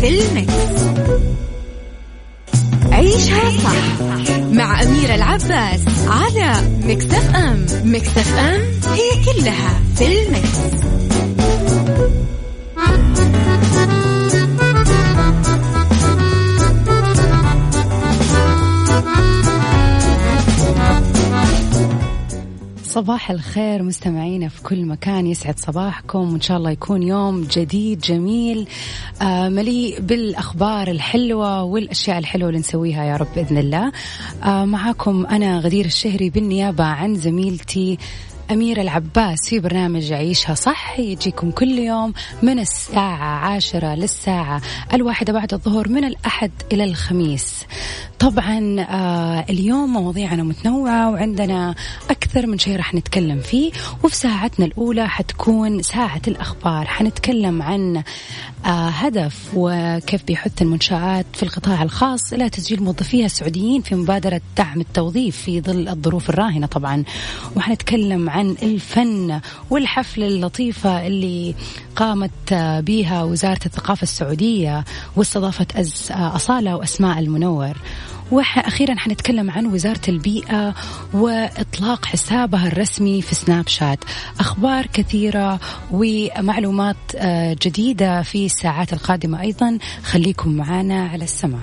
في المكس. عيشها صح مع أميرة العباس على Mix FM Mix FM هي كلها في ال mix. صباح الخير مستمعينا في كل مكان يسعد صباحكم وإن شاء الله يكون يوم جديد جميل مليء بالأخبار الحلوة والأشياء الحلوة اللي نسويها يا رب بإذن الله. آه معاكم أنا غدير الشهري بالنيابة عن زميلتي أميرة العباس في برنامج عيشها صح. يجيكم كل يوم من الساعة عاشرة للساعة الواحدة بعد الظهر من الأحد إلى الخميس. طبعا آه اليوم مواضيعنا متنوعة وعندنا أكثر من شيء راح نتكلم فيه وفي ساعتنا الأولى حتكون ساعة الأخبار. حنتكلم عن آه هدف وكيف بيحث المنشآت في القطاع الخاص إلى تسجيل موظفيها السعوديين في مبادرة دعم التوظيف في ظل الظروف الراهنة طبعا. وحنتكلم عن الفن والحفلة اللطيفة اللي قامت بها وزارة الثقافة السعودية واستضافت أصالة وأسماء المنور. وأخيرا حنتكلم عن وزارة البيئة وإطلاق حسابها الرسمي في سناب شات. أخبار كثيرة ومعلومات جديدة في الساعات القادمة أيضا. خليكم معنا على السماع.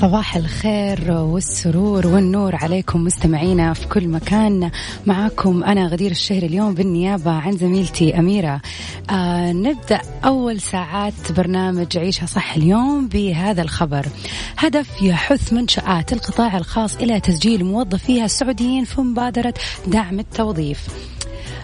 صباح الخير والسرور والنور عليكم مستمعينا في كل مكان. معاكم أنا غدير الشهر اليوم بالنيابة عن زميلتي أميرة. آه نبدأ أول ساعات برنامج عيشها صح اليوم بهذا الخبر. هدف يحث منشآت القطاع الخاص إلى تسجيل موظفيها السعوديين في مبادرة دعم التوظيف.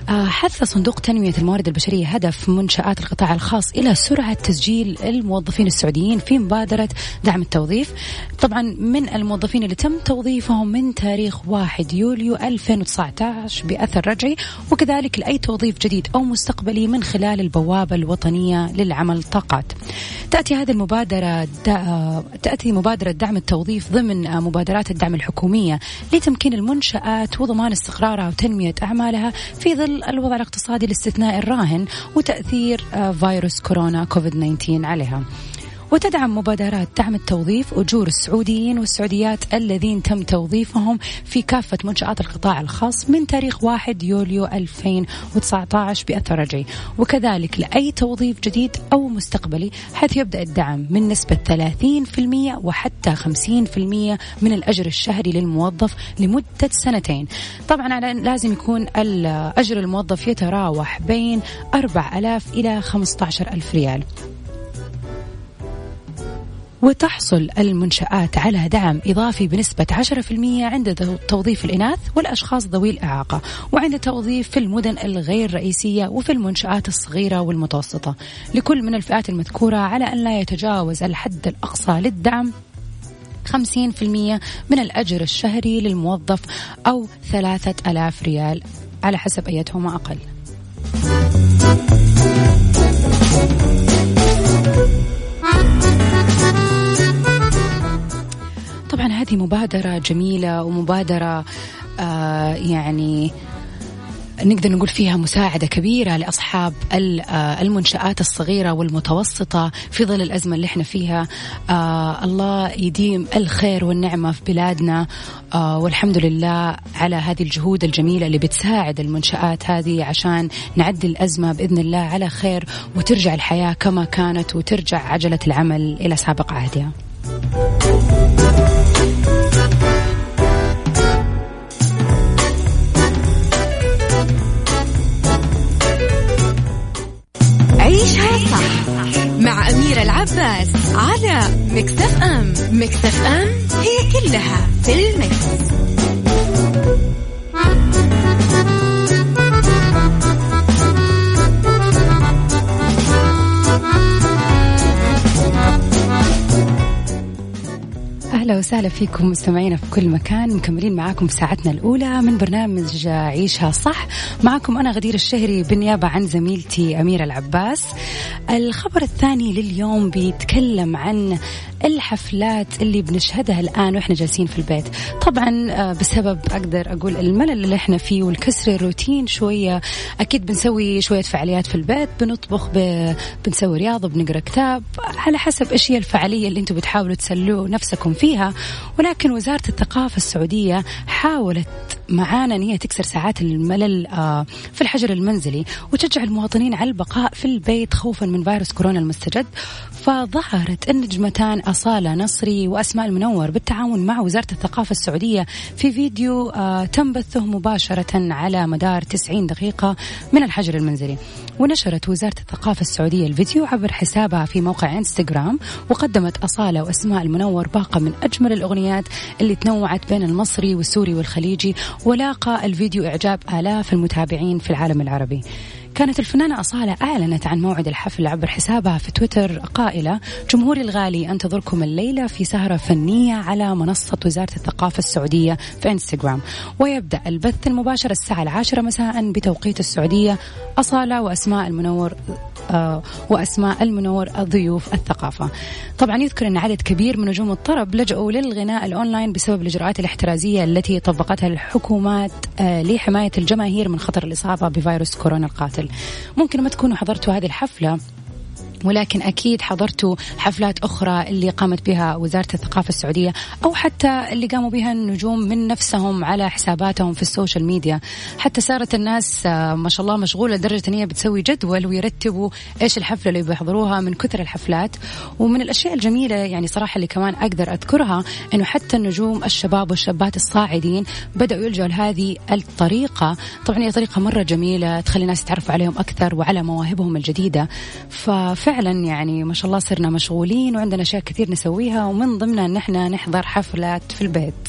حث صندوق تنمية الموارد البشرية هدف منشآت القطاع الخاص إلى سرعة تسجيل الموظفين السعوديين في مبادرة دعم التوظيف. طبعا من الموظفين اللي تم توظيفهم من تاريخ 1 يوليو 2019 بأثر رجعي وكذلك لأي توظيف جديد أو مستقبلي من خلال البوابة الوطنية للعمل طاقات. تأتي هذه المبادرة تأتي مبادرة دعم التوظيف ضمن مبادرات الدعم الحكومية لتمكين المنشآت وضمان استقرارها وتنمية أعمالها في ظل الوضع الاقتصادي الاستثنائي الراهن وتأثير فيروس كورونا كوفيد 19 عليها. وتدعم مبادرات دعم التوظيف أجور السعوديين والسعوديات الذين تم توظيفهم في كافة منشآت القطاع الخاص من تاريخ 1 يوليو 2019 بأثر رجعي. وكذلك لأي توظيف جديد أو مستقبلي حيث يبدأ الدعم من نسبة 30% وحتى 50% من الأجر الشهري للموظف لمدة سنتين. طبعا لازم يكون الأجر الموظف يتراوح بين 4000 إلى 15000 ريال. وتحصل المنشآت على دعم إضافي بنسبة 10% عند توظيف الإناث والأشخاص ذوي الإعاقة وعند توظيف في المدن الغير رئيسية وفي المنشآت الصغيرة والمتوسطة. لكل من الفئات المذكورة على أن لا يتجاوز الحد الأقصى للدعم 50% من الأجر الشهري للموظف أو ثلاثة ألاف ريال على حسب أيتهما أقل. طبعا هذه مبادرة جميلة ومبادرة آه يعني نقدر نقول فيها مساعدة كبيرة لأصحاب آه، المنشآت الصغيرة والمتوسطة في ظل الأزمة اللي إحنا فيها. آه الله يديم الخير والنعمة في بلادنا. آه والحمد لله على هذه الجهود الجميلة اللي بتساعد المنشآت هذه عشان نعدي الأزمة بإذن الله على خير وترجع الحياة كما كانت وترجع عجلة العمل إلى سابق عهدها. العباس على مكتف أم مكتف أم هي كلها في المكس. أهلا وسهلا فيكم مستمعينا في كل مكان مكملين معاكم في ساعتنا الأولى من برنامج عيشها صح. معكم أنا غدير الشهري بالنيابة عن زميلتي أميرة العباس. الخبر الثاني لليوم بيتكلم عن الحفلات اللي بنشهدها الآن وإحنا جالسين في البيت. طبعا آه، بسبب أقدر أقول الملل اللي إحنا فيه والكسر الروتين شوية أكيد بنسوي شوية فعاليات في البيت. بنطبخ ب... بنسوي رياضة بنقرأ كتاب. على حسب إيش هي الفعالية اللي أنتم بتحاولوا تسلوا نفسكم فيها. ولكن وزارة الثقافة السعودية حاولت معانا إن هي تكسر ساعات الملل آه، في الحجر المنزلي وتشجع المواطنين على البقاء في البيت خوفا من فيروس كورونا المستجد. فظهرت النجمتان أصالة نصري وأسماء المنور بالتعاون مع وزارة الثقافة السعودية في فيديو آه، تم بثه مباشرة على مدار 90 دقيقة من الحجر المنزلي. ونشرت وزارة الثقافة السعودية الفيديو عبر حسابها في موقع إنستغرام وقدمت أصالة وأسماء المنور باقة من أجمل الأغنيات اللي تنوعت بين المصري والسوري والخليجي ولاقى الفيديو إعجاب آلاف المتابعين في العالم العربي. كانت الفنانة أصالة أعلنت عن موعد الحفل عبر حسابها في تويتر قائلة جمهوري الغالي أنتظركم الليلة في سهرة فنية على منصة وزارة الثقافة السعودية في إنستغرام. ويبدأ البث المباشر الساعة العاشرة مساء بتوقيت السعودية. أصالة وأسماء المنور وأسماء المنور الضيوف الثقافة. طبعا يذكر أن عدد كبير من نجوم الطرب لجأوا للغناء الأونلاين بسبب الإجراءات الاحترازية التي طبقتها الحكومات آه لحماية الجماهير من خطر الإصابة بفيروس كورونا القاتل. ممكن ما تكونوا حضرتوا هذه الحفلة ولكن أكيد حضرتوا حفلات أخرى اللي قامت بها وزارة الثقافة السعودية أو حتى اللي قاموا بها النجوم من نفسهم على حساباتهم في السوشيال ميديا. حتى صارت الناس آه، ما شاء الله مشغولة لدرجة أن هي بتسوي جدول ويرتبوا إيش الحفلة اللي بيحضروها من كثر الحفلات. ومن الأشياء الجميلة يعني صراحة اللي كمان أقدر أذكرها أنه حتى النجوم الشباب والشابات الصاعدين بدأوا يلجوا لهذه الطريقة. طبعا هي طريقة مرة جميلة تخلي الناس يتعرفوا عليهم أكثر وعلى مواهبهم الجديدة. ففعلا فعلا يعني ما شاء الله صرنا مشغولين وعندنا أشياء كثير نسويها ومن ضمنها أن إحنا نحضر حفلات في البيت.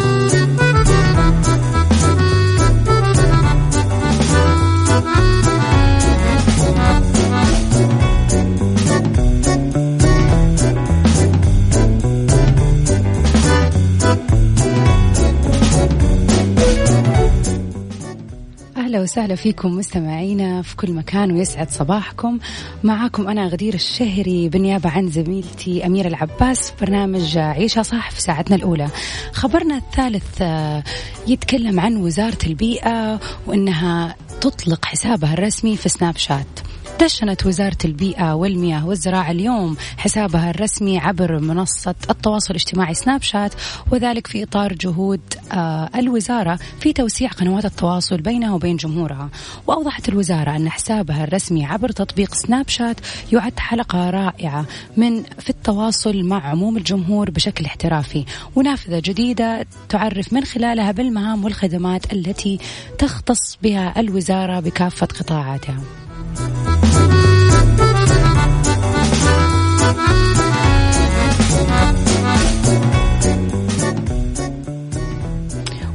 أهلا وسهلا فيكم مستمعينا في كل مكان ويسعد صباحكم. معاكم أنا غدير الشهري بالنيابة عن زميلتي أميرة العباس في برنامج عيشها صح في ساعتنا الأولى. خبرنا الثالث آه، يتكلم عن وزارة البيئة وأنها تطلق حسابها الرسمي في سناب شات. دشنت وزارة البيئة والمياه والزراعة اليوم حسابها الرسمي عبر منصة التواصل الاجتماعي سناب شات وذلك في إطار جهود آه، الوزارة في توسيع قنوات التواصل بينها وبين جمهورها وأوضحت الوزارة أن حسابها الرسمي عبر تطبيق سناب شات يعد حلقة رائعة من في التواصل مع عموم الجمهور بشكل احترافي ونافذة جديدة تعرف من خلالها بالمهام والخدمات التي تختص بها الوزارة بكافة قطاعاتها.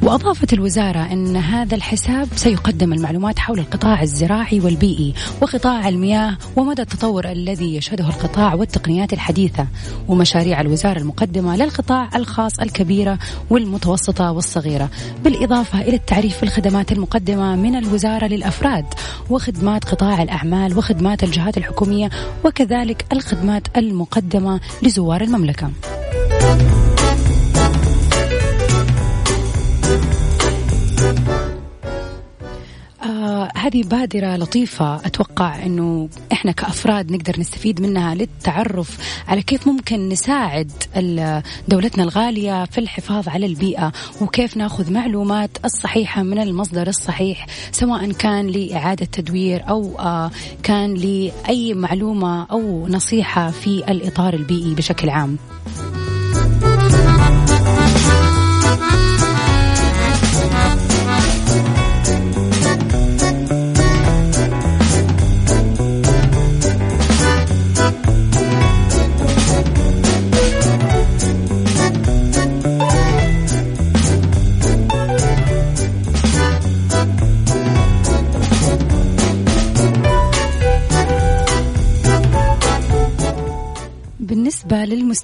وأضافت الوزارة أن هذا الحساب سيقدم المعلومات حول القطاع الزراعي والبيئي وقطاع المياه ومدى التطور الذي يشهده القطاع والتقنيات الحديثة ومشاريع الوزارة المقدمة للقطاع الخاص الكبيرة والمتوسطة والصغيرة بالإضافة إلى التعريف الخدمات المقدمة من الوزارة للأفراد وخدمات قطاع الأعمال وخدمات الجهات الحكومية وكذلك الخدمات المقدمة لزوار المملكة. آه هذه بادرة لطيفة أتوقع أنه إحنا كأفراد نقدر نستفيد منها للتعرف على كيف ممكن نساعد دولتنا الغالية في الحفاظ على البيئة وكيف ناخذ معلومات الصحيحة من المصدر الصحيح سواء كان لإعادة تدوير أو آه كان لأي معلومة أو نصيحة في الإطار البيئي بشكل عام.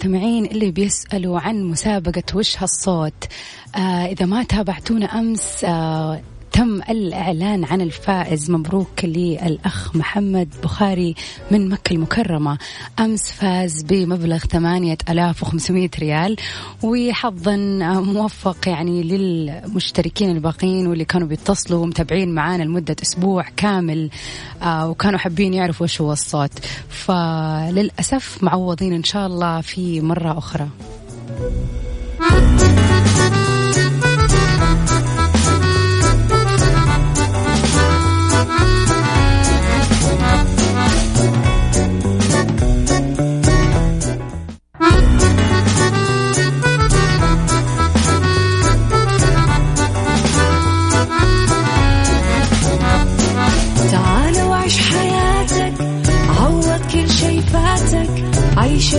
بالنسبة للمستمعين اللي بيسألوا عن مسابقة وش هالصوت آه إذا ما تابعتونا أمس آه تم الإعلان عن الفائز مبروك للأخ محمد بخاري من مكة المكرمة. أمس فاز بمبلغ ثمانية ألاف وخمسمائة ريال وحظا موفق يعني للمشتركين الباقيين واللي كانوا بيتصلوا ومتابعين معانا لمدة أسبوع كامل آه، وكانوا حابين يعرفوا وش هو الصوت. فللأسف معوضين إن شاء الله في مرة أخرى.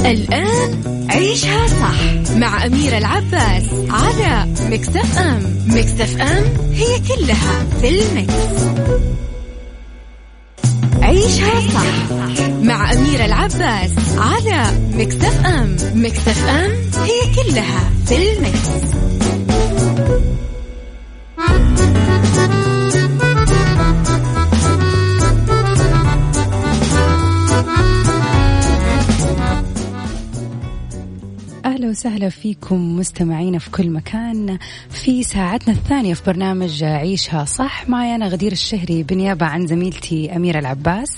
الآن عيشها صح مع أميرة العباس على Mix FM Mix FM هي كلها في ال mix. عيشها صح مع أميرة العباس على Mix FM Mix FM هي كلها في ال mix. أهلا وسهلا فيكم مستمعينا في كل مكان في ساعتنا الثانية في برنامج عيشها صح. معي أنا غدير الشهري بنيابة عن زميلتي أميرة العباس.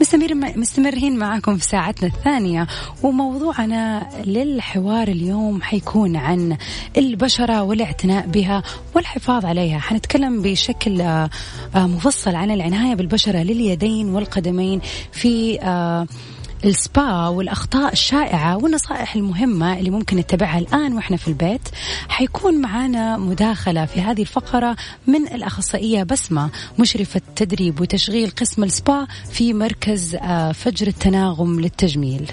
مستمر مستمرين معاكم في ساعتنا الثانية وموضوعنا للحوار اليوم حيكون عن البشرة والاعتناء بها والحفاظ عليها. حنتكلم بشكل آه، مفصل عن العناية بالبشرة لليدين والقدمين في آه، السبا والأخطاء الشائعة والنصائح المهمة اللي ممكن نتبعها الآن وإحنا في البيت حيكون معنا مداخلة في هذه الفقرة من الأخصائية بسمة مشرفة تدريب وتشغيل قسم السبا في مركز آه، فجر التناغم للتجميل.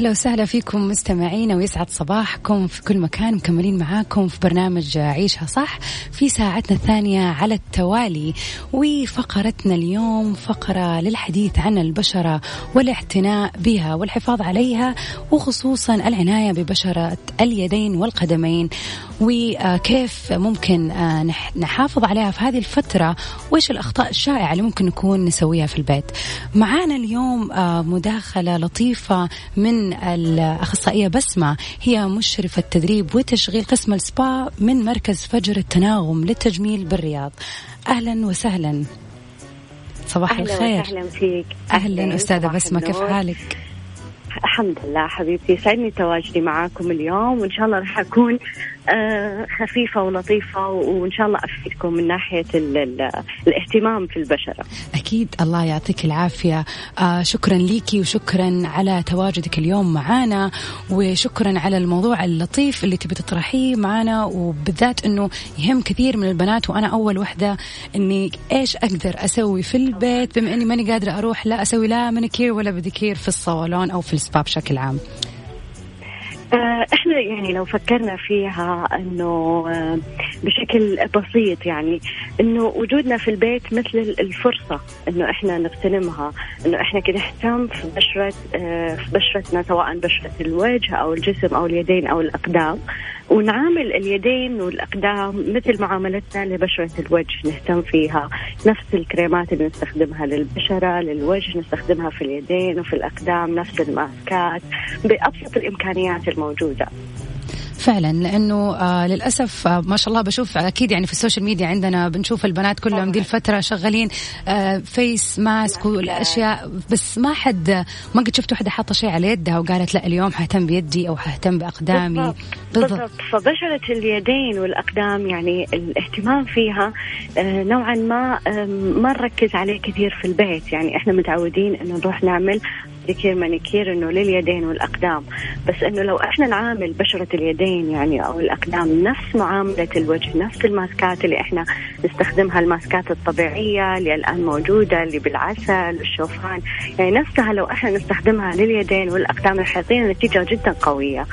أهلا وسهلا فيكم مستمعينا ويسعد صباحكم في كل مكان مكملين معاكم في برنامج عيشها صح في ساعتنا الثانية على التوالي. وفقرتنا اليوم فقرة للحديث عن البشرة والاعتناء بها والحفاظ عليها وخصوصا العناية ببشرة اليدين والقدمين. وكيف ممكن آه، نحافظ عليها في هذه الفترة؟ وإيش الأخطاء الشائعة اللي ممكن نكون نسويها في البيت؟ معانا اليوم آه، مداخلة لطيفة من الأخصائية بسمة. هي مشرفة تدريب وتشغيل قسم السبا من مركز فجر التناغم للتجميل بالرياض. أهلا وسهلا. صباح أهلا الخير. أهلا فيك. أهلا أستاذة بسمة كيف حالك؟ الحمد لله حبيبتي سعدني تواجدي معاكم اليوم وإن شاء الله راح أكون آه، خفيفة ولطيفة وإن شاء الله أفيدكم من ناحية ال ال الاهتمام في البشرة أكيد الله يعطيك العافية. آه شكرا ليكي وشكرا على تواجدك اليوم معنا وشكرا على الموضوع اللطيف اللي تبي تطرحيه معنا وبالذات أنه يهم كثير من البنات وأنا أول وحدة أني إيش أقدر أسوي في البيت؟ بما أني ماني قادرة أروح لا أسوي لا مانيكير ولا بديكير في الصالون أو في السبا بشكل عام؟ آه، إحنا يعني لو فكرنا فيها إنه آه، بشكل بسيط يعني إنه وجودنا في البيت مثل الفرصة إنه إحنا نغتنمها إنه إحنا كده نهتم في بشرة آه، في بشرتنا سواء بشرة الوجه أو الجسم أو اليدين أو الأقدام. ونعامل اليدين والأقدام مثل معاملتنا لبشرة الوجه نهتم فيها. نفس الكريمات اللي نستخدمها للبشرة للوجه نستخدمها في اليدين وفي الأقدام نفس الماسكات بأبسط الإمكانيات الموجودة. فعلا لأنه آه للأسف آه ما شاء الله بشوف أكيد يعني في ال social media عندنا بنشوف البنات كلهم دي الفترة شغالين آه face mask والأشياء بس ما حد ما قد شفت واحدة حاطة شيء على يدها وقالت لا اليوم حهتم بيدي أو حهتم بأقدامي. بالضبط, بالضبط. فبشره اليدين والأقدام يعني الاهتمام فيها آه نوعا ما آه ما نركز عليه كثير في البيت. يعني إحنا متعودين إنه نروح نعمل ديكير مانيكير إنه لليدين والأقدام. بس إنه لو إحنا نعامل بشرة اليدين يعني أو الأقدام نفس معاملة الوجه نفس الماسكات اللي إحنا نستخدمها الماسكات الطبيعية اللي الآن موجودة اللي بالعسل والشوفان يعني نفسها لو إحنا نستخدمها لليدين والأقدام يعطينا نتيجة جدا قوية.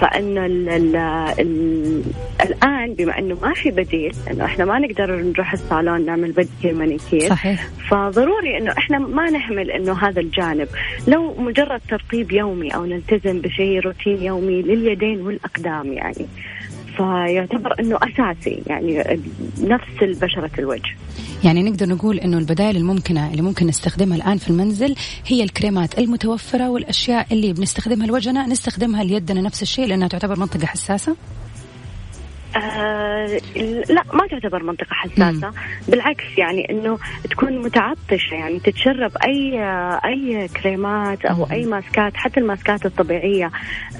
فإنه ال ال ال الآن بما إنه ما في بديل إنه إحنا ما نقدر نروح الصالون نعمل بديكير مانيكير صحيح. فضروري إنه إحنا ما نهمل إنه هذا الجانب. لو مجرد ترطيب يومي أو نلتزم بشيء روتين يومي لليدين والأقدام يعني. فيعتبر إنه أساسي يعني نفس البشرة الوجه. يعني نقدر نقول إنه البدائل الممكنة اللي ممكن نستخدمها الآن في المنزل هي الكريمات المتوفرة والأشياء اللي بنستخدمها لوجهنا نستخدمها ليدنا نفس الشيء لأنها تعتبر منطقة حساسة. آه لا ما تعتبر منطقة حساسة مم. بالعكس يعني إنه تكون متعطشة يعني تتشرب أي أي كريمات أو أي ماسكات حتى الماسكات الطبيعية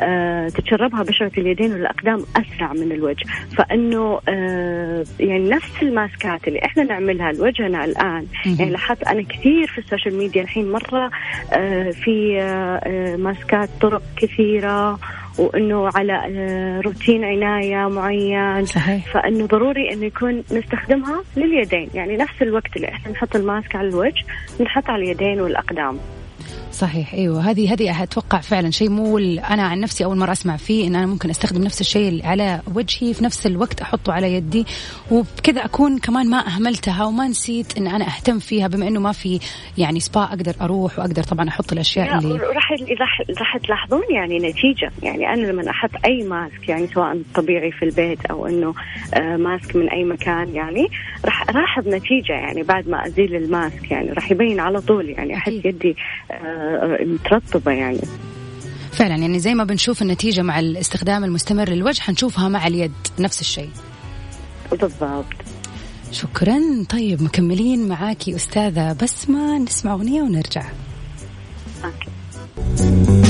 آه تتشربها بشرة اليدين والأقدام أسرع من الوجه فإنه آه يعني نفس الماسكات اللي إحنا نعملها لوجهنا الآن مم. يعني لاحظت أنا كثير في ال social media الحين مرة آه في آه ماسكات طرق كثيرة وإنه على آه، روتين عناية معين. صحيح. فإنه ضروري إنه يكون نستخدمها لليدين. يعني نفس الوقت اللي إحنا نحط الماسك على الوجه نحط على اليدين والأقدام. صحيح. أيوه هذه هذه أتوقع فعلا شيء مو أنا عن نفسي أول مرة أسمع فيه إن أنا ممكن أستخدم نفس الشيء على وجهي في نفس الوقت أحطه على يدي وبكذا أكون كمان ما أهملتها وما نسيت إن أنا أهتم فيها بما إنه ما في يعني سبا أقدر أروح وأقدر طبعا أحط الأشياء اللي راح راح تلاحظون يعني نتيجة. يعني أنا لما أحط أي ماسك يعني سواء طبيعي في البيت أو إنه آه، ماسك من أي مكان يعني راح الاحظ نتيجة يعني بعد ما أزيل الماسك يعني راح يبين على طول يعني أحس يدي آه، مترطبة يعني. فعلا يعني زي ما بنشوف النتيجة مع الاستخدام المستمر للوجه حنشوفها مع اليد نفس الشيء. بالضبط. شكرا. طيب مكملين معاكي أستاذة بسمة. نسمع أغنية ونرجع. أوكي.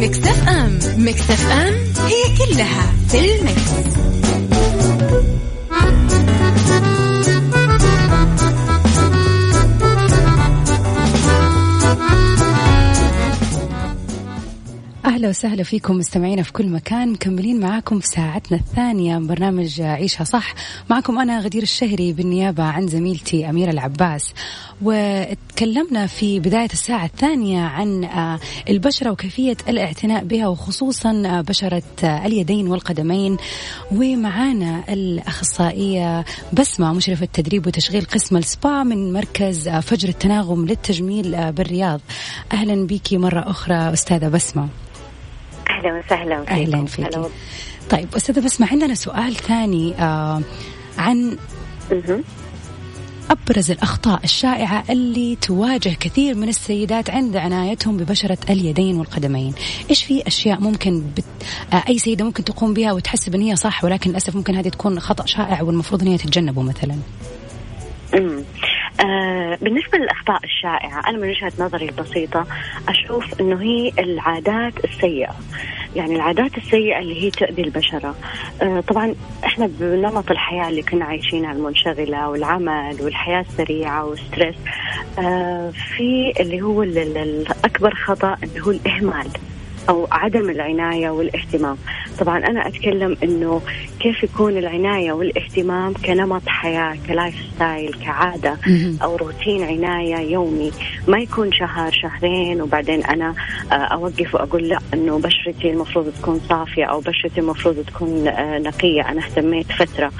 Mix FM Mix FM هي كلها في ال mix. أهلا وسهلا فيكم مستمعينا في كل مكان مكملين معاكم في ساعتنا الثانية من برنامج عيشها صح. معكم أنا غدير الشهري بالنيابة عن زميلتي أميرة العباس. وتكلمنا في بداية الساعة الثانية عن آه، البشرة وكيفية الاعتناء بها وخصوصا آه، بشرة آه، اليدين والقدمين. ومعانا الأخصائية بسمة مشرفة تدريب وتشغيل قسم السبا من مركز فجر التناغم للتجميل بالرياض. أهلا بك مرة أخرى أستاذة بسمة. أهلا وسهلا فيكم. أهلا فيك طيب أستاذة بسمة عندنا سؤال ثاني آه عن أبرز الأخطاء الشائعة اللي تواجه كثير من السيدات عند عنايتهم ببشرة اليدين والقدمين. إيش في أشياء ممكن بت... آه، أي سيدة ممكن تقوم بها وتحسب أن هي صح ولكن للأسف ممكن هذه تكون خطأ شائع والمفروض أن هي تتجنبه مثلا؟ بالنسبة للأخطاء الشائعة أنا من وجهة نظري البسيطة أشوف أنه هي العادات السيئة. يعني العادات السيئة اللي هي تؤذي البشرة. آه طبعا إحنا بنمط الحياة اللي كنا عايشينها المنشغلة والعمل والحياة السريعة والستريس. آه في اللي هو الأكبر خطأ اللي هو الإهمال. أو عدم العناية والاهتمام. طبعا أنا أتكلم إنه كيف يكون العناية والاهتمام كنمط حياة ك lifestyle كعاده أو روتين عناية يومي. ما يكون شهر شهرين وبعدين أنا آه، أوقف وأقول لا إنه بشرتي المفروض تكون صافية أو بشرتي المفروض تكون آه، نقية. أنا اهتميت فترة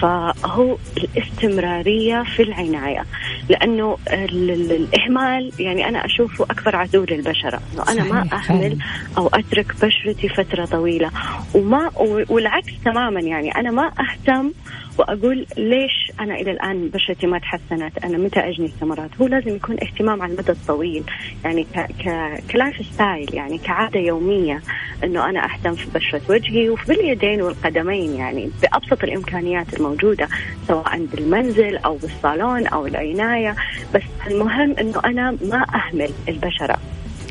فهو الاستمرارية في العناية لأنه الإهمال يعني أنا أشوفه اكبر عدو للبشره إنه أنا ما أهمل أو أترك بشرتي فترة طويلة وما والعكس تماما يعني أنا ما أهتم وأقول ليش أنا إلى الآن بشرتي ما تحسنت؟ أنا متى أجني ثمرات هو لازم يكون اهتمام على المدى الطويل يعني ك ك lifestyle يعني كعادة يومية إنه أنا أهتم في بشرة وجهي وفي اليدين والقدمين يعني بأبسط الإمكانيات الموجودة سواء بالمنزل أو بالصالون أو العناية. بس المهم إنه أنا ما أهمل البشرة.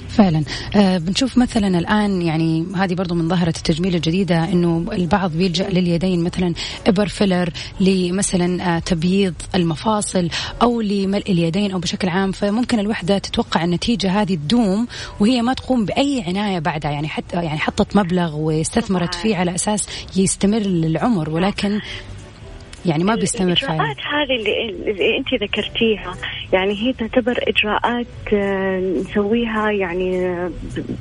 فعلا. آه بنشوف مثلا الآن يعني هذه برضو من ظاهرة التجميل الجديدة أنه البعض بيلجأ لليدين مثلا إبر فيلر لمثلا آه تبييض المفاصل أو لملء اليدين أو بشكل عام. فممكن الوحدة تتوقع النتيجة هذه تدوم وهي ما تقوم بأي عناية بعدها. يعني حتى يعني حطت مبلغ واستثمرت فيه على أساس يستمر للعمر. ولكن يعني ما بيستمر فعلا. الإجراءات هذه اللي, اللي أنت ذكرتيها. يعني هي تعتبر إجراءات آه، نسويها يعني آه،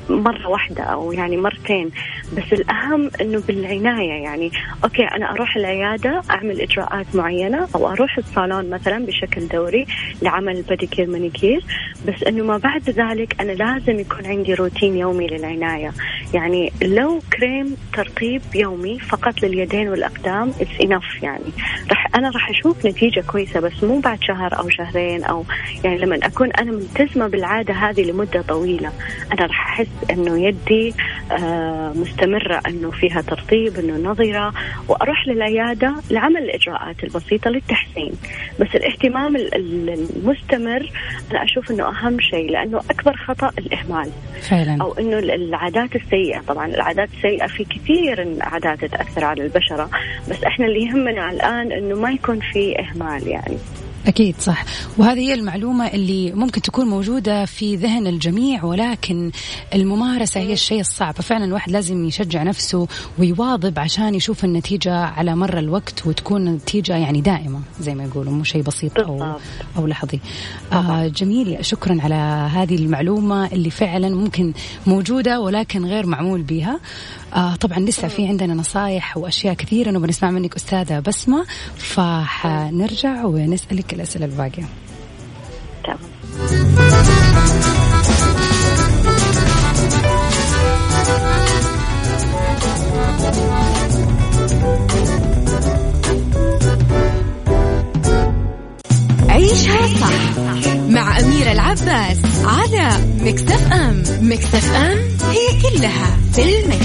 مرة واحدة أو يعني مرتين. بس الأهم أنه بالعناية. يعني أوكي أنا أروح العيادة أعمل إجراءات معينة أو أروح الصالون مثلا بشكل دوري لعمل بديكير مانيكير بس أنه ما بعد ذلك أنا لازم يكون عندي روتين يومي للعناية. يعني لو كريم ترطيب يومي فقط لليدين والأقدام it's enough يعني. رح أنا راح أشوف نتيجة كويسة بس مو بعد شهر أو شهرين أو يعني لما أكون أنا ملتزمة بالعادة هذه لمدة طويلة أنا راح أحس إنه يدي آه مستمرة إنه فيها ترطيب إنه نضرة وأروح للعيادة لعمل الإجراءات البسيطة للتحسين. بس الاهتمام المستمر أنا أشوف إنه أهم شيء لأنه أكبر خطأ الإهمال. فعلا. أو إنه العادات السيئة طبعا العادات السيئة في كثير عادات تأثر على البشرة بس إحنا اللي يهمنا الآن إنه ما يكون في إهمال يعني. أكيد صح. وهذه هي المعلومة اللي ممكن تكون موجودة في ذهن الجميع ولكن الممارسة هي الشيء الصعب. ففعلا الواحد لازم يشجع نفسه ويواظب عشان يشوف النتيجة على مر الوقت وتكون النتيجة يعني دائمة زي ما يقولوا مو شيء بسيط أو, أو لحظي. آه جميل. شكرا على هذه المعلومة اللي فعلا ممكن موجودة ولكن غير معمول بها آه طبعا لسه في عندنا نصايح وأشياء كثيرة نبغى نسمع منك أستاذة بسمة فحنرجع ونسألك الأسئلة الباقية تمام عيشها صح مع أميرة العباس على مكتف أم مكتف أم هي كلها في المكس.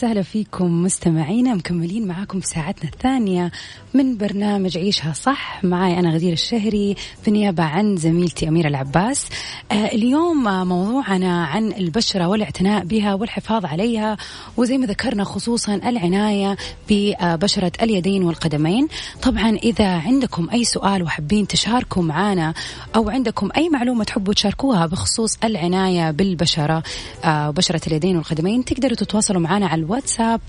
وسهلا فيكم مستمعينا مكملين معاكم في ساعتنا الثانية من برنامج عيشها صح. معي أنا غدير الشهري بالنيابه عن زميلتي أميرة العباس. آه اليوم موضوعنا عن البشرة والاعتناء بها والحفاظ عليها وزي ما ذكرنا خصوصا العناية ببشرة اليدين والقدمين. طبعا إذا عندكم أي سؤال وحابين تشاركوا معنا أو عندكم أي معلومة تحبوا تشاركوها بخصوص العناية بالبشرة آه بشرة اليدين والقدمين تقدروا تتواصلوا معنا على الواتساب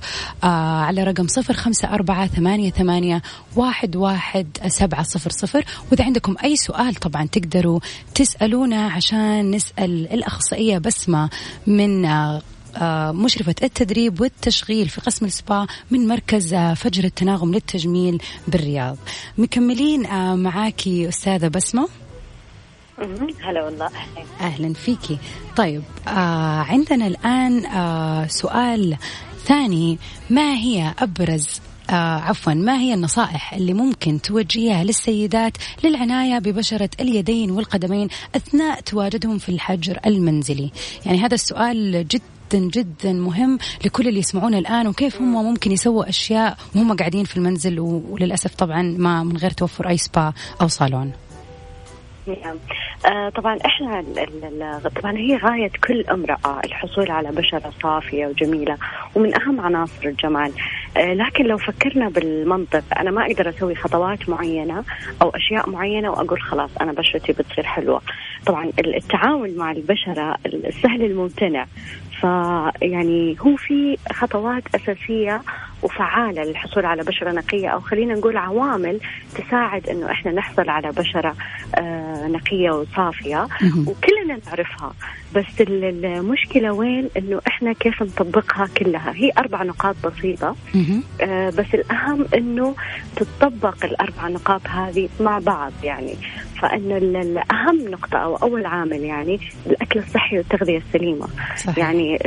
آه على رقم صفر خمسة أربعة ثمانية, ثمانية واحد, واحد سبعة صفر صفر. وإذا عندكم أي سؤال طبعا تقدروا تسألونا عشان نسأل الأخصائية بسمة من آه آه مشرفة التدريب والتشغيل في قسم السبا من مركز فجر التناغم للتجميل بالرياض. مكملين معاكي أستاذة بسمة. هلا والله. أهلا. أهلا فيكي طيب آه عندنا الآن آه سؤال ثاني ما هي أبرز آه عفوا ما هي النصائح اللي ممكن توجهيها للسيدات للعناية ببشرة اليدين والقدمين أثناء تواجدهم في الحجر المنزلي؟ يعني هذا السؤال جدا جدا مهم لكل اللي يسمعونا الآن وكيف هم ممكن يسووا أشياء وهم قاعدين في المنزل وللأسف طبعا ما من غير توفر أي سبا أو صالون؟ نعم. آه طبعا إحنا طبعا هي غاية كل أمرأة الحصول على بشرة صافية وجميلة ومن أهم عناصر الجمال. آه لكن لو فكرنا بالمنطق أنا ما أقدر أسوي خطوات معينة أو أشياء معينة وأقول خلاص أنا بشرتي بتصير حلوة. طبعا التعامل مع البشرة السهل الممتنع. فيعني هو في خطوات أساسية وفعالة للحصول على بشرة نقية أو خلينا نقول عوامل تساعد أنه إحنا نحصل على بشرة آه نقية وصافية. وكلنا نعرفها. بس المشكلة وين؟ أنه إحنا كيف نطبقها كلها؟ هي أربع نقاط بسيطة. آه بس الأهم أنه تطبق الأربع نقاط هذه مع بعض يعني. فإن الأهم نقطة أو أول عامل يعني الأكل الصحي والتغذية السليمة. يعني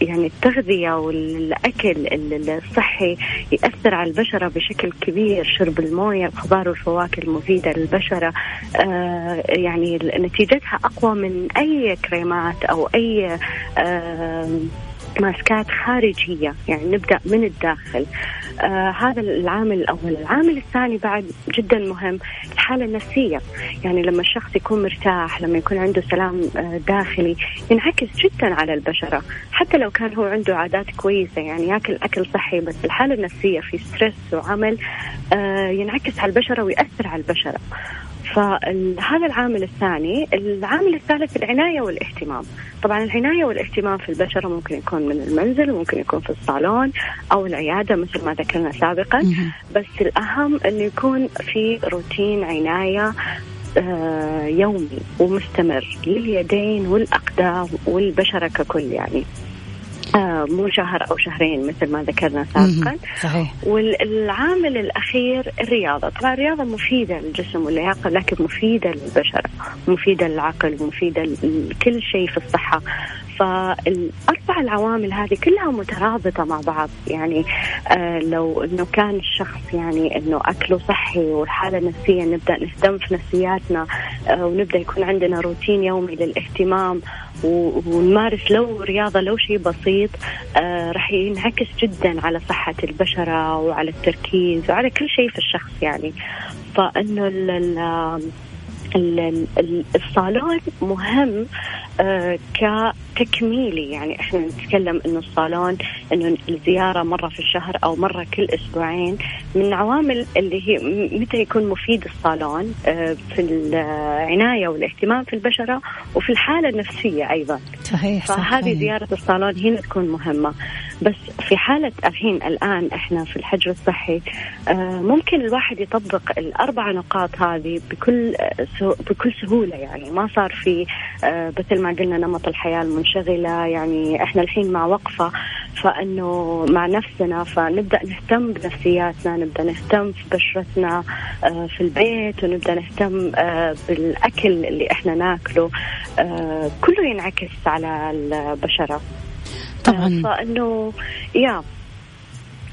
يعني التغذية والأكل الصحي يأثر على البشرة بشكل كبير. شرب الموية الخضار والفواكه المفيدة للبشرة. آه يعني نتيجتها أقوى من أي كريمات أو أي آه ماسكات خارجية. يعني نبدأ من الداخل. آه هذا العامل الأول العامل الثاني بعد جدا مهم الحالة النفسية. يعني لما الشخص يكون مرتاح لما يكون عنده سلام آه داخلي ينعكس جدا على البشرة. حتى لو كان هو عنده عادات كويسة يعني ياكل أكل صحي بس الحالة النفسية في ستريس وعمل آه ينعكس على البشرة ويأثر على البشرة. فهذا العامل الثاني العامل الثالث العناية والاهتمام. طبعا العناية والاهتمام في البشرة ممكن يكون من المنزل وممكن يكون في الصالون أو العيادة مثل ما ذكرنا سابقا. بس الأهم أنه يكون في روتين عناية آه يومي ومستمر لليدين والأقدام والبشرة ككل يعني. آه مو شهر أو شهرين مثل ما ذكرنا سابقا. صحيح. والعامل الأخير الرياضة. طبعا الرياضة مفيدة للجسم واللياقة لكن مفيدة للبشره مفيدة للعقل مفيدة لكل شيء في الصحة. فالأربع العوامل هذه كلها مترابطة مع بعض. يعني آه لو أنه كان الشخص يعني أنه أكله صحي والحالة النفسية نبدأ نهتم في نفسياتنا آه ونبدأ يكون عندنا روتين يومي للاهتمام ونمارس لو رياضة لو شيء بسيط آه راح ينعكس جدا على صحة البشرة وعلى التركيز وعلى كل شيء في الشخص يعني. فإنه الصالون مهم كتكميلي. يعني إحنا نتكلم إنه الصالون إنه الزيارة مرة في الشهر أو مرة كل أسبوعين. من العوامل اللي هي متى يكون مفيد الصالون آه في العناية والاهتمام في البشرة وفي الحالة النفسية أيضا. صحيح فهذه زيارة الصالون هنا تكون مهمة. بس في حالة الحين الآن إحنا في الحجر الصحي آه ممكن الواحد يطبق الأربع نقاط هذه بكل بكل سهولة. يعني ما صار في آه مثل ما قلنا نمط الحياة المنشغلة يعني إحنا الحين مع وقفة فإنه مع نفسنا فنبدأ نهتم بنفسياتنا نبدأ نهتم في بشرتنا آه في البيت ونبدأ نهتم آه بالأكل اللي إحنا ناكله آه كله ينعكس على البشرة. طبعا. فإنه يا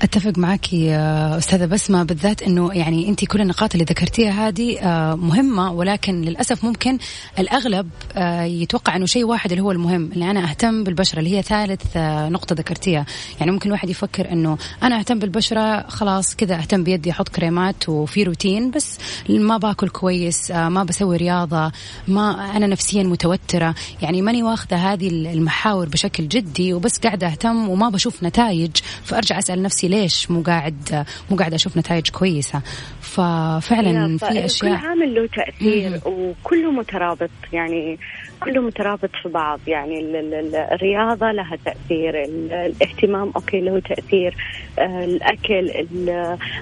أتفق معك يا أستاذة بسمة بالذات إنه يعني انت كل النقاط اللي ذكرتيها هذه آه، مهمة ولكن للأسف ممكن الأغلب آه، يتوقع إنه شيء واحد اللي هو المهم اللي أنا أهتم بالبشرة اللي هي ثالث آه، نقطة ذكرتيها. يعني ممكن الواحد يفكر إنه أنا أهتم بالبشرة خلاص كذا أهتم بيدي أحط كريمات وفي روتين بس ما باكل كويس ما بسوي رياضة ما أنا نفسيا متوترة. يعني ماني واخذه هذه المحاور بشكل جدي وبس قاعدة أهتم وما بشوف نتائج فأرجع أسأل نفسي ليش مو قاعد مو قاعد أشوف نتائج كويسة. ففعلا في أشياء كل عامل له تأثير وكله مترابط. يعني كله مترابط في بعض يعني الرياضة لها تأثير الاهتمام أوكي له تأثير آه، الأكل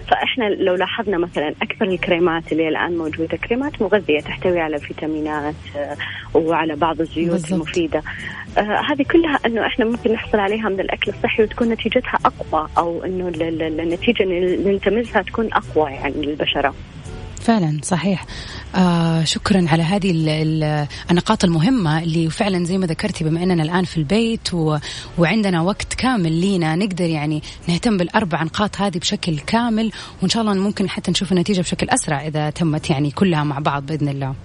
فإحنا لو لاحظنا مثلا أكثر الكريمات اللي الآن موجودة كريمات مغذية تحتوي على فيتامينات آه، وعلى بعض الزيوت بالزبط. المفيدة آه هذه كلها إنه إحنا ممكن نحصل عليها من الأكل الصحي وتكون نتيجتها أقوى أو إنه النتيجة اللي نلتمسها تكون أقوى يعني للبشرة. فعلا صحيح. آه شكرا على هذه ال ال النقاط المهمة اللي فعلا زي ما ذكرتي بما أننا الآن في البيت و وعندنا وقت كامل لينا نقدر يعني نهتم بالأربع نقاط هذه بشكل كامل وإن شاء الله ممكن حتى نشوف النتيجة بشكل أسرع إذا تمت يعني كلها مع بعض بإذن الله.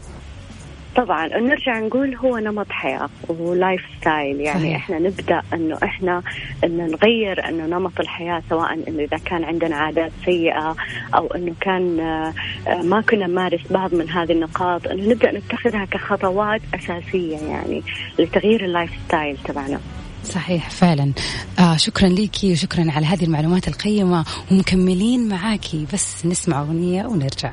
طبعا نرجع نقول هو نمط حياة ولايف ستايل يعني صحيح. إحنا نبدأ إنه إحنا انه نغير إنه نمط الحياة سواء إنه إذا كان عندنا عادات سيئة أو إنه كان آه، ما كنا نمارس بعض من هذه النقاط إنه نبدأ نتخذها كخطوات أساسية يعني لتغيير ال lifestyle تبعنا. صحيح فعلا آه شكرا ليكي وشكرا على هذه المعلومات القيمة ومكملين معاكي بس نسمع أغنية ونرجع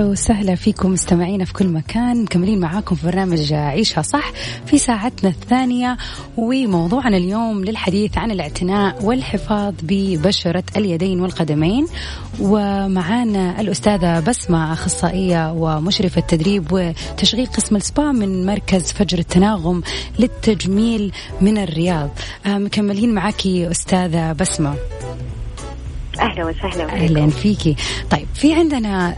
أهلا وسهلا فيكم مستمعينا في كل مكان. مكملين معاكم في برنامج عيشها صح في ساعتنا الثانية. وموضوعنا اليوم للحديث عن الاعتناء والحفاظ ببشرة اليدين والقدمين. ومعانا الأستاذة بسمة أخصائية ومشرفة تدريب وتشغيل قسم السبا من مركز فجر التناغم للتجميل من الرياض. آه، مكملين معاكي أستاذة بسمة. أهلا وسهلا أهلا فيكي. طيب في عندنا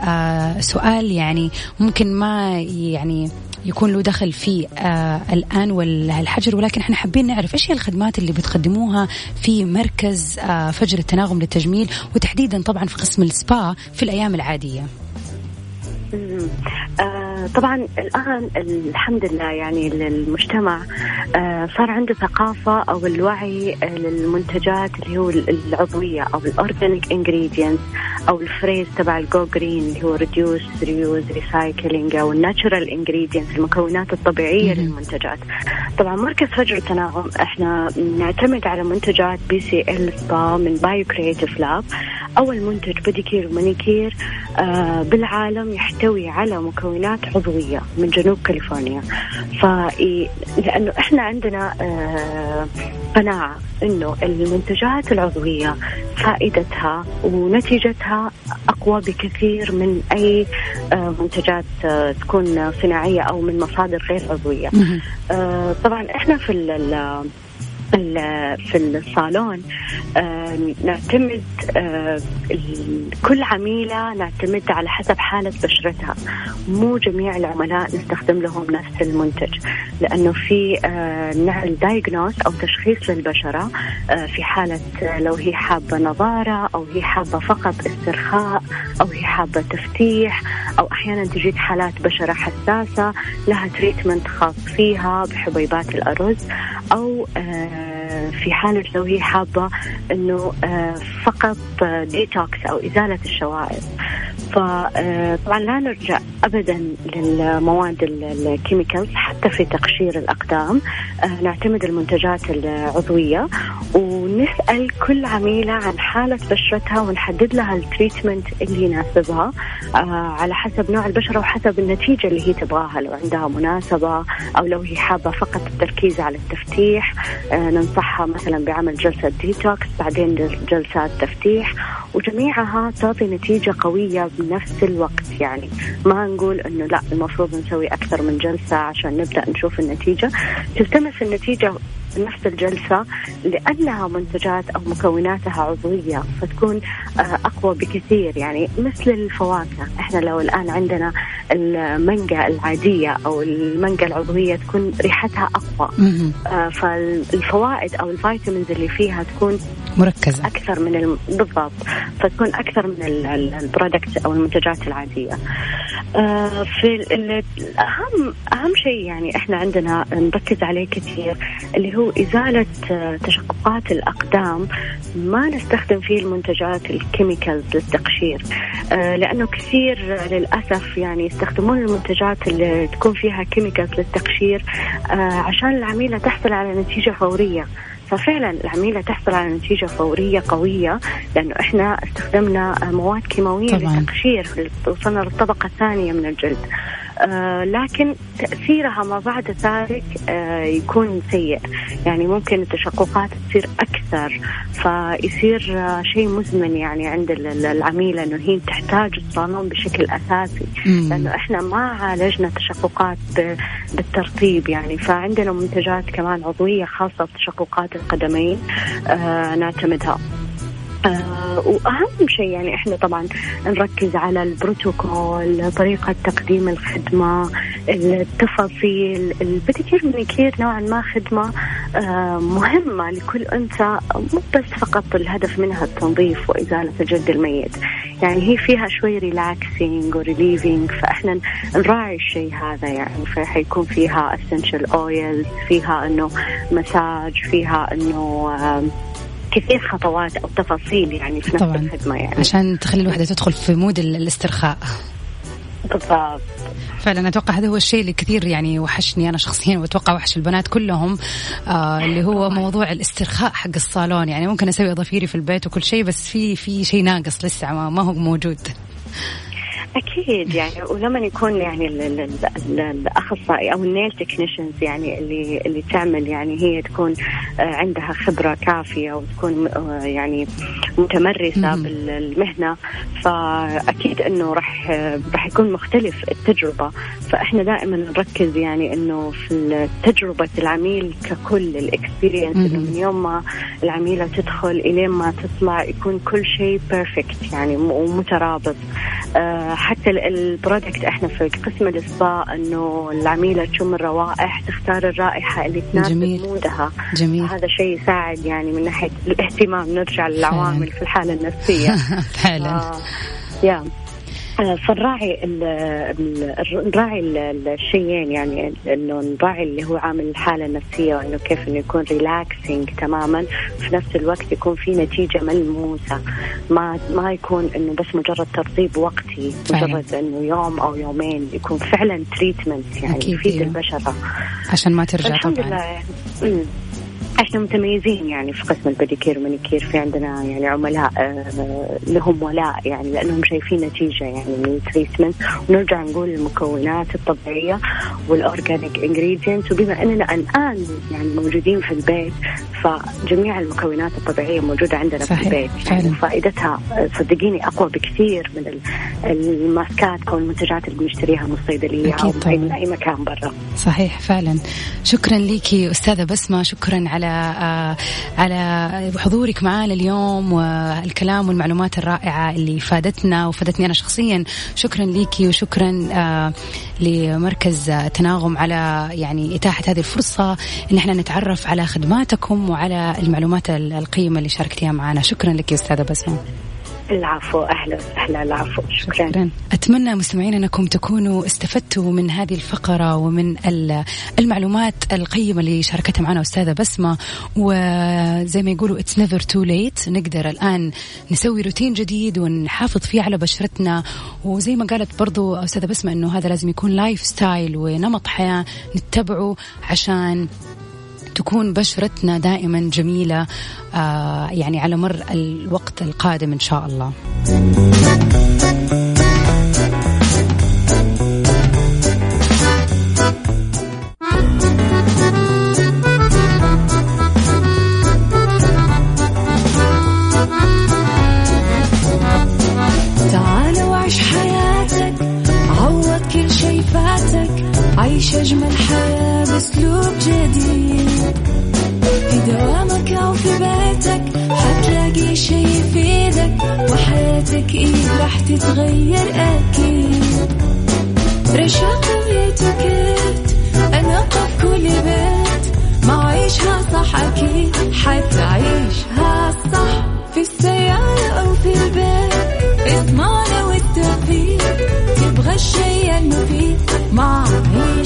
آه سؤال يعني ممكن ما يعني يكون له دخل في آه الآن والحجر ولكن إحنا حابين نعرف إيش هي الخدمات اللي بتقدموها في مركز آه فجر التناغم للتجميل وتحديدا طبعا في قسم السبا في الأيام العادية. آه طبعا الآن الحمد لله يعني المجتمع آه صار عنده ثقافة أو الوعي للمنتجات اللي هو العضوية أو ال organic ingredients أو ال phrase تبع ال go green اللي هو reduce reuse recycling أو ال natural ingredients المكونات الطبيعية للمنتجات. طبعا مركز فجر التناغم إحنا نعتمد على منتجات BCL Spa من Bio Creative Lab أول منتج pedicure و manicure آه بالعالم يحتوي على مكونات عضوية من جنوب كاليفورنيا ف لأنه إحنا عندنا آه قناعة إنه المنتجات العضوية فائدتها ونتيجتها أقوى بكثير من أي آه منتجات آه تكون صناعية أو من مصادر غير عضوية. طبعا إحنا في في الصالون آه، نعتمد آه، كل عميلة نعتمد على حسب حالة بشرتها. مو جميع العملاء نستخدم لهم نفس المنتج لأنه في آه، نعمل diagnose أو تشخيص للبشرة في حالة لو هي حابة نضارة أو هي حابة فقط استرخاء أو هي حابة تفتيح أو أحيانا تجيك حالات بشرة حساسة لها treatment خاص فيها بحبيبات الأرز أو في حالة لو هي حابة أنه آه، فقط ديتوكس أو إزالة الشوائب. فطبعا لا نرجع ابدا للمواد ال chemicals حتى في تقشير الأقدام. آه، نعتمد المنتجات العضوية. ونسأل كل عميلة عن حالة بشرتها ونحدد لها ال treatment اللي يناسبها آه على حسب نوع البشرة وحسب النتيجة اللي هي تبغاها. لو عندها مناسبة أو لو هي حابة فقط التركيز على التفتيح آه ننصحها مثلا بعمل جلسة ديتوكس بعدين جلسات تفتيح. وجميعها تعطي نتيجة قوية بنفس الوقت. يعني ما نقول إنه لا المفروض نسوي أكثر من جلسة عشان نبدأ نشوف النتيجة. تلتمس النتيجة نفس الجلسة لأنها منتجات أو مكوناتها عضوية فتكون آه، أقوى بكثير. يعني مثل الفواكه إحنا لو الآن عندنا المانجا العادية أو المانجا العضوية تكون ريحتها أقوى. آه، فالفوائد أو الفيتامينز اللي فيها تكون مركزة. أكثر من الم... بالضبط. فتكون أكثر من ال product أو المنتجات العادية. آه، في الأهم أهم شيء يعني إحنا عندنا نركز عليه كثير اللي هو إزالة آه، تشققات الأقدام ما نستخدم فيه المنتجات ال chemicals للتقشير. آه، لأنه كثير للأسف يعني يستخدمون المنتجات اللي تكون فيها chemicals للتقشير عشان العميلة تحصل على نتيجة فورية. ففعلا العميلة تحصل على نتيجة فورية قوية لأنه إحنا استخدمنا مواد كيماوية طبعا. للتقشير وصلنا للطبقة الثانية من الجلد. آه لكن تأثيرها ما بعد ذلك آه يكون سيء. يعني ممكن التشققات تصير أكثر فيصير آه شيء مزمن يعني عند العميلة أنه هي تحتاج الصالون بشكل أساسي. مم. لأنه إحنا ما عالجنا تشققات بالترطيب يعني. فعندنا منتجات كمان عضوية خاصة بتشققات القدمين نعتمدها. آه وأهم شيء يعني إحنا طبعا نركز على البروتوكول طريقة تقديم الخدمة التفاصيل ال pedicure manicure نوعا ما خدمة آه مهمة لكل أنثى مو بس فقط الهدف منها التنظيف وإزالة الجلد الميت. يعني هي فيها شوي relaxing و relieving فإحنا نراعي الشيء هذا يعني فحيكون فيها essential oil فيها إنه مساج فيها إنه آه كثير خطوات أو تفاصيل يعني في نفس طبعا. الخدمة يعني. عشان تخلي الوحدة تدخل في mood الاسترخاء. بالضبط. فعلا أتوقع هذا هو الشيء اللي كثير يعني وحشني أنا شخصيا وأتوقع وحش البنات كلهم آه اللي هو موضوع الاسترخاء حق الصالون. يعني ممكن أسوي اظافيري في البيت وكل شيء بس في في شيء ناقص لسه ما هو موجود. أكيد يعني ولما يكون يعني الأخصائي أو ال nail technicians يعني اللي اللي تعمل يعني هي تكون آه، عندها خبرة كافية وتكون آه، يعني متمرسة بالمهنة فأكيد إنه راح راح يكون مختلف التجربة. فإحنا دائما نركز يعني إنه في تجربه العميل ككل ال experience إنه من يوم ما العميلة تدخل إلين ما تطلع يكون كل شيء perfect يعني ومترابط. آه، حتى ال product إحنا في قسم الاسباء إنه العميلة تشم الروائح تختار الرائحة اللي تناسب mood ها. جميل. هذا شيء يساعد يعني من ناحية الاهتمام نرجع للعوامل في الحالة النفسية. فعلا. آه يا فنراعي نراعي الشيئين يعني إنه نراعي اللي هو عامل الحالة النفسية وإنه كيف إنه يكون relaxing تماما في نفس الوقت يكون في نتيجة ملموسة. ما ما يكون إنه بس مجرد ترطيب وقتي مجرد إنه يوم أو يومين يكون فعلا treatment يعني يفيد أيوه. البشرة. عشان ما ترجع الحمد طبعا. لله. إحنا متميزين يعني في قسم ال pedicure وال manicure في عندنا يعني عملاء آه، لهم ولاء يعني لأنهم شايفين نتيجة يعني من ال treatment ونرجع نقول المكونات الطبيعية وال organic ingredients وبما أننا الآن يعني موجودين في البيت فجميع المكونات الطبيعية موجودة عندنا صحيح. في البيت يعني فعلا. فائدتها آه، صدقيني أقوى بكثير من الماسكات أو المنتجات اللي بنشتريها من الصيدليه أو من أي مكان برا. صحيح فعلا. شكرا لك أستاذة بسمة. شكرا على على على حضورك معنا اليوم والكلام والمعلومات الرائعة اللي فادتنا وفادتني أنا شخصيا. شكرا ليكي وشكرا آه، لمركز تناغم على يعني إتاحة هذه الفرصة إن إحنا نتعرف على خدماتكم وعلى المعلومات القيمة اللي شاركتيها معنا شكرا لك أستاذة بسمة. العفو أهلا وسهلا العفو. شكرا. شكرا. أتمنى مستمعين أنكم تكونوا استفدتوا من هذه الفقرة ومن المعلومات القيمة اللي شاركتها معنا أستاذة بسمة. وزي ما يقولوا it's never too late نقدر الآن نسوي روتين جديد ونحافظ فيه على بشرتنا. وزي ما قالت برضو أستاذة بسمة إنه هذا لازم يكون lifestyle ونمط حياة نتبعه عشان تكون بشرتنا دائما جميلة آه يعني على مر الوقت القادم إن شاء الله.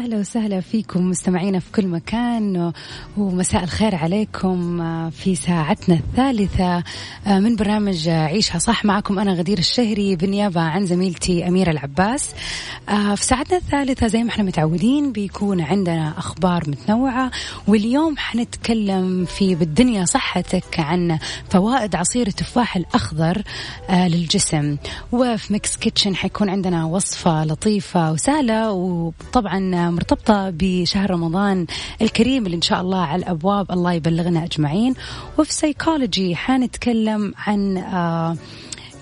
أهلا وسهلا فيكم مستمعينا في كل مكان ومساء الخير عليكم في ساعتنا الثالثة من برنامج عيشها صح. معكم أنا غدير الشهري بالنيابة عن زميلتي أميرة العباس. في ساعتنا الثالثة زي ما إحنا متعودين بيكون عندنا أخبار متنوعة واليوم حنتكلم في بالدنيا صحتك عن فوائد عصير التفاح الأخضر للجسم. وفي Mix Kitchen حيكون عندنا وصفة لطيفة وسهلة وطبعا مرتبطة بشهر رمضان الكريم اللي إن شاء الله على الأبواب الله يبلغنا أجمعين. وفي سيكولوجي حنتكلم عن آه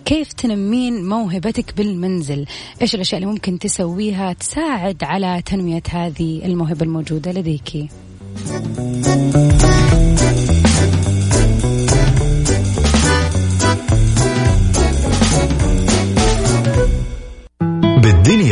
كيف تنمين موهبتك بالمنزل. إيش الأشياء اللي ممكن تسويها تساعد على تنمية هذه الموهبة الموجودة لديك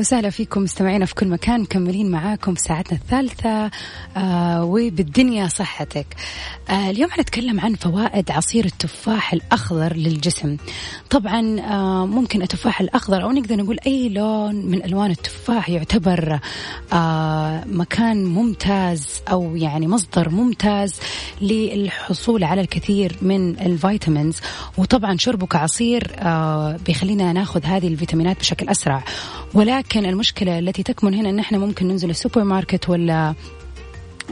وسهلا فيكم مستمعينا في كل مكان مكملين معاكم في ساعتنا الثالثة آه وبالدنيا صحتك. آه اليوم حنتكلم عن فوائد عصير التفاح الأخضر للجسم. طبعا آه ممكن التفاح الأخضر أو نقدر نقول أي لون من ألوان التفاح يعتبر آه مكان ممتاز أو يعني مصدر ممتاز للحصول على الكثير من ال vitamins. وطبعا شربه كعصير آه بيخلينا ناخذ هذه الفيتامينات بشكل أسرع. ولكن المشكلة التي تكمن هنا أن إحنا ممكن ننزل السوبر ماركت ولا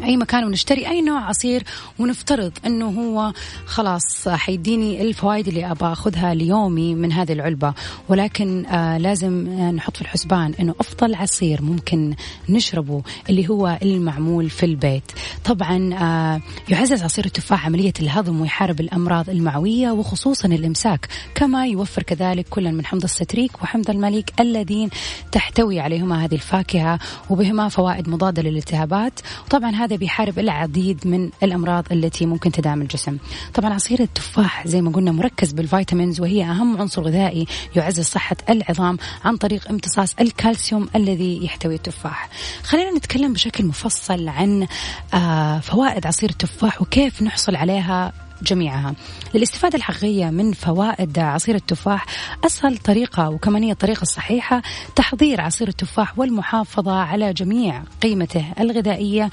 أي مكان ونشتري أي نوع عصير ونفترض أنه هو خلاص حيديني الفوائد اللي أبغى أخذها ليومي من هذه العلبة. ولكن آه لازم نحط في الحسبان أنه أفضل عصير ممكن نشربه اللي هو المعمول في البيت. طبعا آه يعزز عصير التفاح عملية الهضم ويحارب الأمراض المعوية وخصوصا الإمساك. كما يوفر كذلك كلا من حمض الستريك وحمض المليك الذين تحتوي عليهما هذه الفاكهة وبهما فوائد مضادة للالتهابات. وطبعا هذا بيحارب العديد من الأمراض التي ممكن تداهم الجسم. طبعا عصير التفاح زي ما قلنا مركز بال vitamins وهي أهم عنصر غذائي يعزز صحة العظام عن طريق امتصاص الكالسيوم الذي يحتوي التفاح. خلينا نتكلم بشكل مفصل عن آه فوائد عصير التفاح وكيف نحصل عليها جميعها. للاستفادة الحقيقية من فوائد عصير التفاح أسهل طريقة وكمان هي الطريقة الصحيحة تحضير عصير التفاح والمحافظة على جميع قيمته الغذائية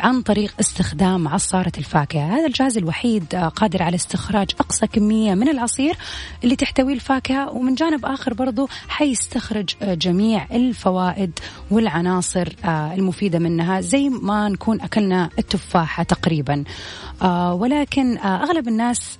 عن طريق استخدام عصارة الفاكهة. هذا الجهاز الوحيد قادر على استخراج أقصى كمية من العصير اللي تحتويه الفاكهة ومن جانب آخر برضو حيستخرج جميع الفوائد والعناصر المفيدة منها زي ما نكون أكلنا التفاحة تقريبا. ولكن أغلب الناس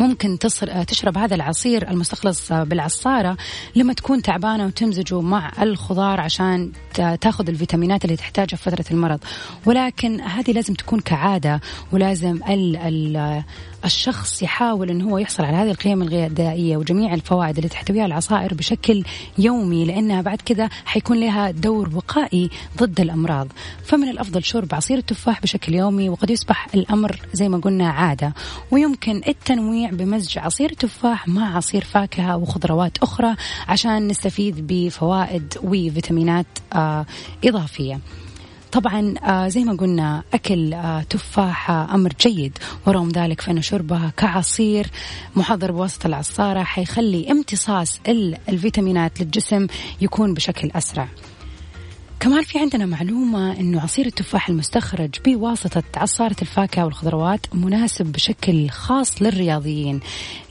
ممكن تصر تشرب هذا العصير المستخلص بالعصارة لما تكون تعبانة وتمزجه مع الخضار عشان تاخذ الفيتامينات اللي تحتاجها في فترة المرض. ولكن هذه لازم تكون كعادة ولازم ال ال الشخص يحاول أنه هو يحصل على هذه القيم الغذائية وجميع الفوائد اللي تحتويها العصائر بشكل يومي لأنها بعد كذا حيكون لها دور وقائي ضد الأمراض. فمن الأفضل شرب عصير التفاح بشكل يومي وقد يصبح الأمر زي ما قلنا عادة. ويمكن التنويع بمزج عصير تفاح مع عصير فاكهة وخضروات أخرى عشان نستفيد بفوائد وفيتامينات آه إضافية. طبعا آه زي ما قلنا أكل آه تفاحة أمر جيد. ورغم ذلك فإن شربها كعصير محضر بواسطة العصارة حيخلي امتصاص الفيتامينات للجسم يكون بشكل أسرع. كمان في عندنا معلومة أنه عصير التفاح المستخرج بواسطة عصارة الفاكهة والخضروات مناسب بشكل خاص للرياضيين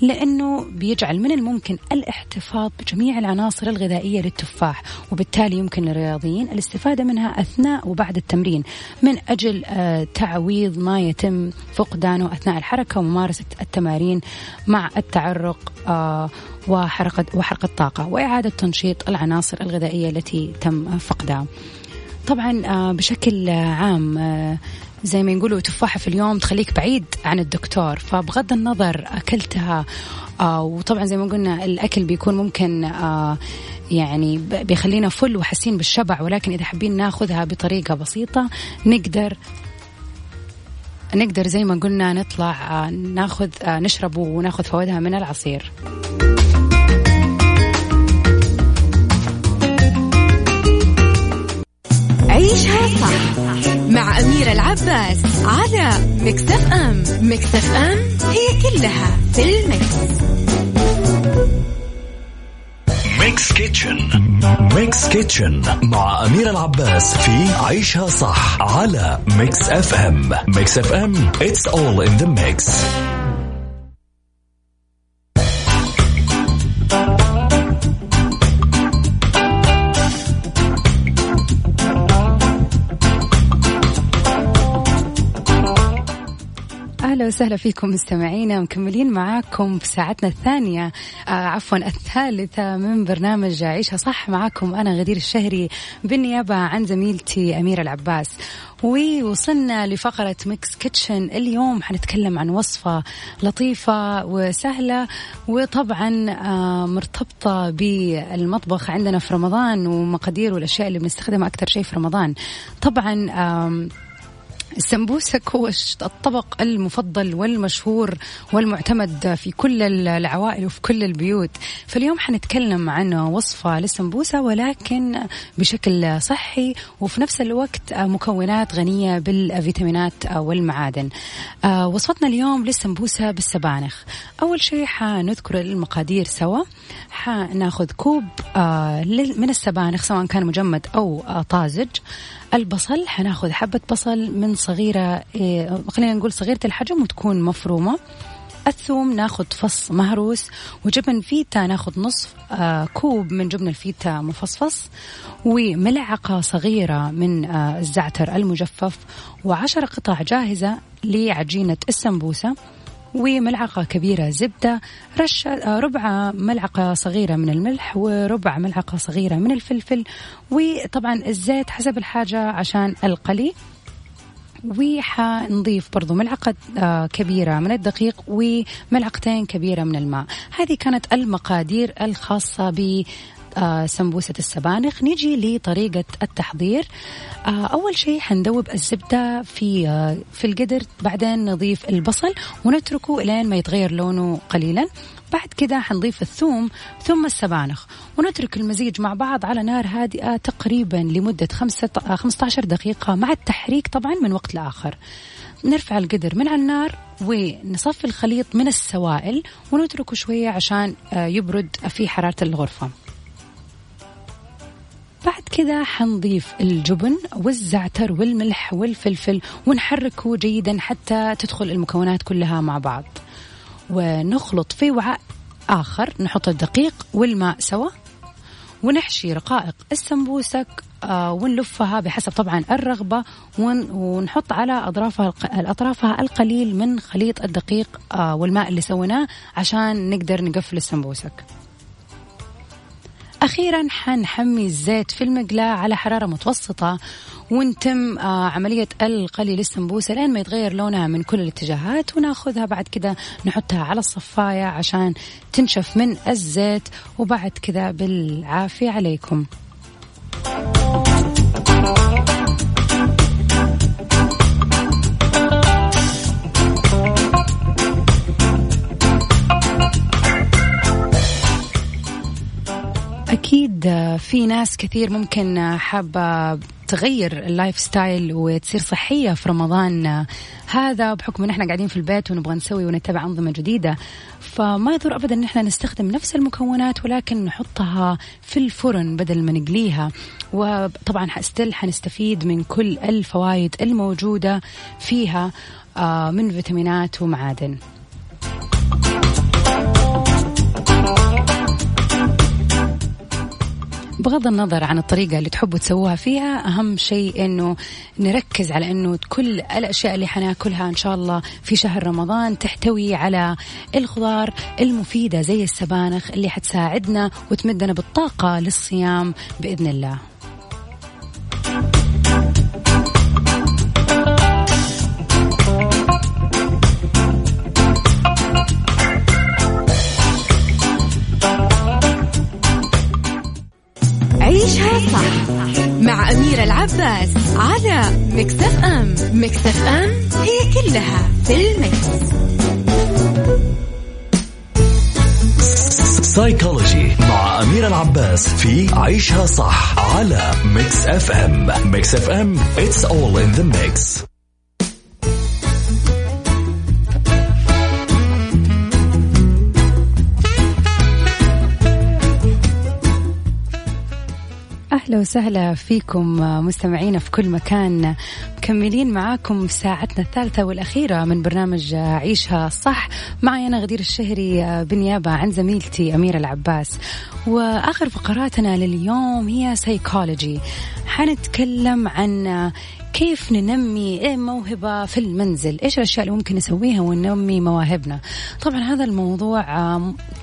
لأنه بيجعل من الممكن الاحتفاظ بجميع العناصر الغذائية للتفاح وبالتالي يمكن للرياضيين الاستفادة منها أثناء وبعد التمرين من أجل آه، تعويض ما يتم فقدانه أثناء الحركة وممارسة التمارين مع التعرق آه، وحرقة وحرق الطاقة وإعادة تنشيط العناصر الغذائية التي تم فقدها. طبعا آه، بشكل عام آه، زي ما يقولوا تفاحة في اليوم تخليك بعيد عن الدكتور فبغض النظر أكلتها آه، وطبعا زي ما قلنا الأكل بيكون ممكن يعني بيخلينا فل وحاسين بالشبع ولكن إذا حابين ناخذها بطريقة بسيطة نقدر نقدر زي ما قلنا نطلع ناخذ نشرب وناخذ فوائدها من العصير. عيشها صح مع أميرة العباس على Mix FM Mix FM هي كلها في ال mix. Mix Kitchen Mix Kitchen مع أميرة العباس في عيشها صح على Mix FM Mix FM it's all in the mix. أهلا وسهلا فيكم مستمعينا مكملين معاكم في ساعتنا الثانية آه عفوا الثالثة من برنامج عيشها صح معاكم أنا غدير الشهري بالنيابة عن زميلتي أميرة العباس. ووصلنا لفقرة Mix Kitchen. اليوم حنتكلم عن وصفة لطيفة وسهلة وطبعا آه مرتبطة بالمطبخ عندنا في رمضان ومقادير والأشياء اللي بنستخدمها أكثر شيء في رمضان. طبعا السمبوسك هو الطبق المفضل والمشهور والمعتمد في كل العوائل وفي كل البيوت. فاليوم حنتكلم عن وصفة للسمبوسة ولكن بشكل صحي وفي نفس الوقت مكونات غنية بالفيتامينات والمعادن. آه، وصفتنا اليوم للسمبوسة بالسبانخ. أول شيء حنذكر المقادير سوا. حناخذ كوب آه، من السبانخ سواء كان مجمد أو طازج. البصل حناخذ حبة بصل من صغيرة إيه خلينا نقول صغيرة الحجم وتكون مفرومة. الثوم ناخذ فص مهروس وجبن فيتا ناخذ نصف آه كوب من جبن الفيتا مفصفص وملعقة صغيرة من آه الزعتر المجفف وعشر قطع جاهزة لعجينة السمبوسة. وملعقة كبيرة زبدة رشة آه، ربع ملعقة صغيرة من الملح وربع ملعقة صغيرة من الفلفل وطبعا الزيت حسب الحاجة عشان القلي. وحنضيف برضو ملعقة آه، كبيرة من الدقيق وملعقتين كبيرة من الماء. هذه كانت المقادير الخاصة سمبوسة السبانخ. نيجي لطريقة التحضير. آه، أول شيء حندوب الزبدة في آه، في القدر بعدين نضيف البصل ونتركه لين ما يتغير لونه قليلا. بعد كده حنضيف الثوم ثم السبانخ. ونترك المزيج مع بعض على نار هادئة تقريبا لمدة 15 دقيقة مع التحريك طبعا من وقت لآخر. نرفع القدر من على النار ونصفي الخليط من السوائل ونتركه شوية عشان يبرد في حرارة الغرفة. بعد كذا حنضيف الجبن والزعتر والملح والفلفل ونحركه جيدا حتى تدخل المكونات كلها مع بعض. ونخلط في وعاء آخر نحط الدقيق والماء سوا ونحشي رقائق السمبوسك آه ونلفها بحسب طبعا الرغبة ونحط على أطرافها أطرافها القليل من خليط الدقيق آه والماء اللي سويناه عشان نقدر نقفل السمبوسك. أخيرا حنحمي الزيت في المقلاة على حرارة متوسطة ونتم آه، عملية القلي للسمبوسة لين ما يتغير لونها من كل الاتجاهات وناخذها بعد كذا نحطها على الصفاية عشان تنشف من الزيت وبعد كذا بالعافية عليكم. أكيد في ناس كثير ممكن حابة تغير ال lifestyle وتصير صحية في رمضان هذا بحكم إن إحنا قاعدين في البيت ونبغى نسوي ونتبع أنظمة جديدة. فما يضر أبدا إن إحنا نستخدم نفس المكونات ولكن نحطها في الفرن بدل ما نقليها. وطبعا still حنستفيد من كل الفوائد الموجودة فيها آه، من فيتامينات ومعادن. بغض النظر عن الطريقة اللي تحبوا تسووها فيها أهم شيء أنه نركز على أنه كل الأشياء اللي حناكلها إن شاء الله في شهر رمضان تحتوي على الخضار المفيدة زي السبانخ اللي حتساعدنا وتمدنا بالطاقة للصيام بإذن الله. عيشها صح. مع أميرة العباس على Mix FM Mix FM هي كلها في ال mix. سايكولوجي مع أميرة العباس في عيشها صح على Mix FM Mix FM it's all in the mix. أهلا وسهلا فيكم مستمعينا في كل مكان. مكملين معاكم ساعتنا الثالثة والأخيرة من برنامج عيشها صح. معي أنا غدير الشهري بالنيابة عن زميلتي أميرة العباس. وآخر فقراتنا لليوم هي سيكولوجي حنتكلم عن كيف ننمي إيه موهبة في المنزل؟ إيش الأشياء اللي ممكن نسويها وننمي مواهبنا؟ طبعا هذا الموضوع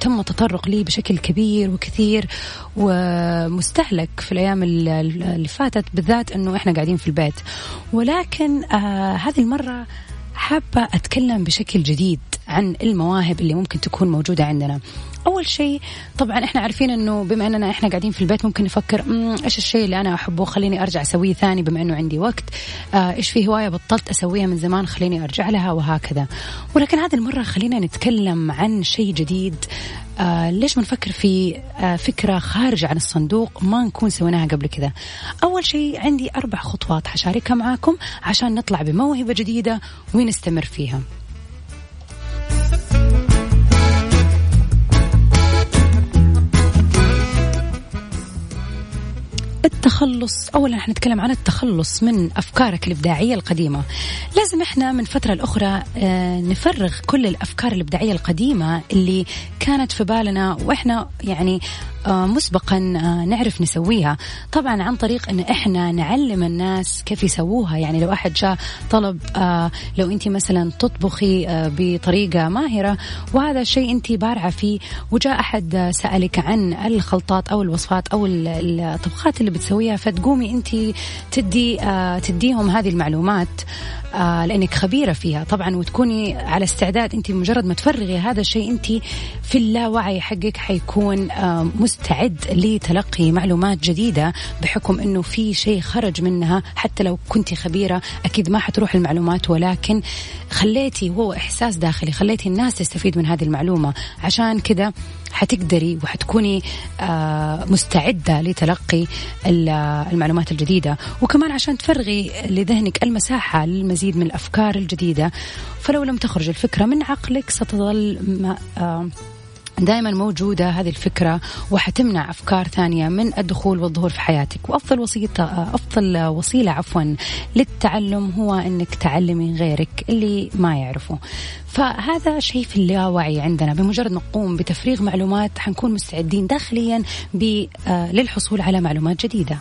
تم التطرق لي بشكل كبير وكثير ومستهلك في الأيام اللي فاتت بالذات أنه إحنا قاعدين في البيت. ولكن آه هذه المرة حابة أتكلم بشكل جديد عن المواهب اللي ممكن تكون موجودة عندنا. أول شيء طبعا إحنا عارفين إنه بما إننا إحنا قاعدين في البيت ممكن نفكر إيش الشيء اللي أنا أحبه؟ خليني أرجع أسويه ثاني بما إنه عندي وقت. آه إيش في هواية بطلت أسويها من زمان؟ خليني أرجع لها. وهكذا. ولكن هذه المرة خلينا نتكلم عن شيء جديد. آه ليش ما نفكر في آه فكرة خارجة عن الصندوق ما نكون سويناها قبل كذا؟ أول شيء عندي أربع خطوات حشاركها معاكم عشان نطلع بموهبة جديدة ونستمر فيها. التخلص. اولا حنتكلم عن التخلص من أفكارك الإبداعية القديمة. لازم إحنا من فترة لأخرى آه، نفرغ كل الأفكار الإبداعية القديمة اللي كانت في بالنا وإحنا يعني مسبقا آه، نعرف نسويها. طبعا عن طريق إن إحنا نعلم الناس كيف يسووها. يعني لو أحد جاء طلب لو أنت مثلا تطبخي بطريقة ماهرة وهذا الشيء أنت بارعة فيه وجاء أحد سألك عن الخلطات أو الوصفات أو الطبخات اللي بتسويها فتقومي أنت تدي آه تديهم هذه المعلومات آه لأنك خبيرة فيها. طبعا وتكوني على استعداد أنت مجرد ما تفرغي هذا الشيء أنت في اللاوعي حقك حيكون آه مستعد لتلقي معلومات جديدة بحكم إنه في شيء خرج منها. حتى لو كنت خبيرة أكيد ما حتروح المعلومات ولكن خليتي هو إحساس داخلي خليتي الناس تستفيد من هذه المعلومة. عشان كذا حتقدري وحتكوني آه مستعدة لتلقي المعلومات الجديدة. وكمان عشان تفرغي لذهنك المساحة للمزيد من الأفكار الجديدة فلو لم تخرج الفكرة من عقلك ستظل ما آه دائما موجودة هذه الفكرة وحتمنع أفكار ثانية من الدخول والظهور في حياتك. وأفضل وسيلة أفضل وسيلة عفوا للتعلم هو أنك تعلمي غيرك اللي ما يعرفه. فهذا شيء في اللاوعي عندنا. بمجرد نقوم بتفريغ معلومات حنكون مستعدين داخليا للحصول على معلومات جديدة.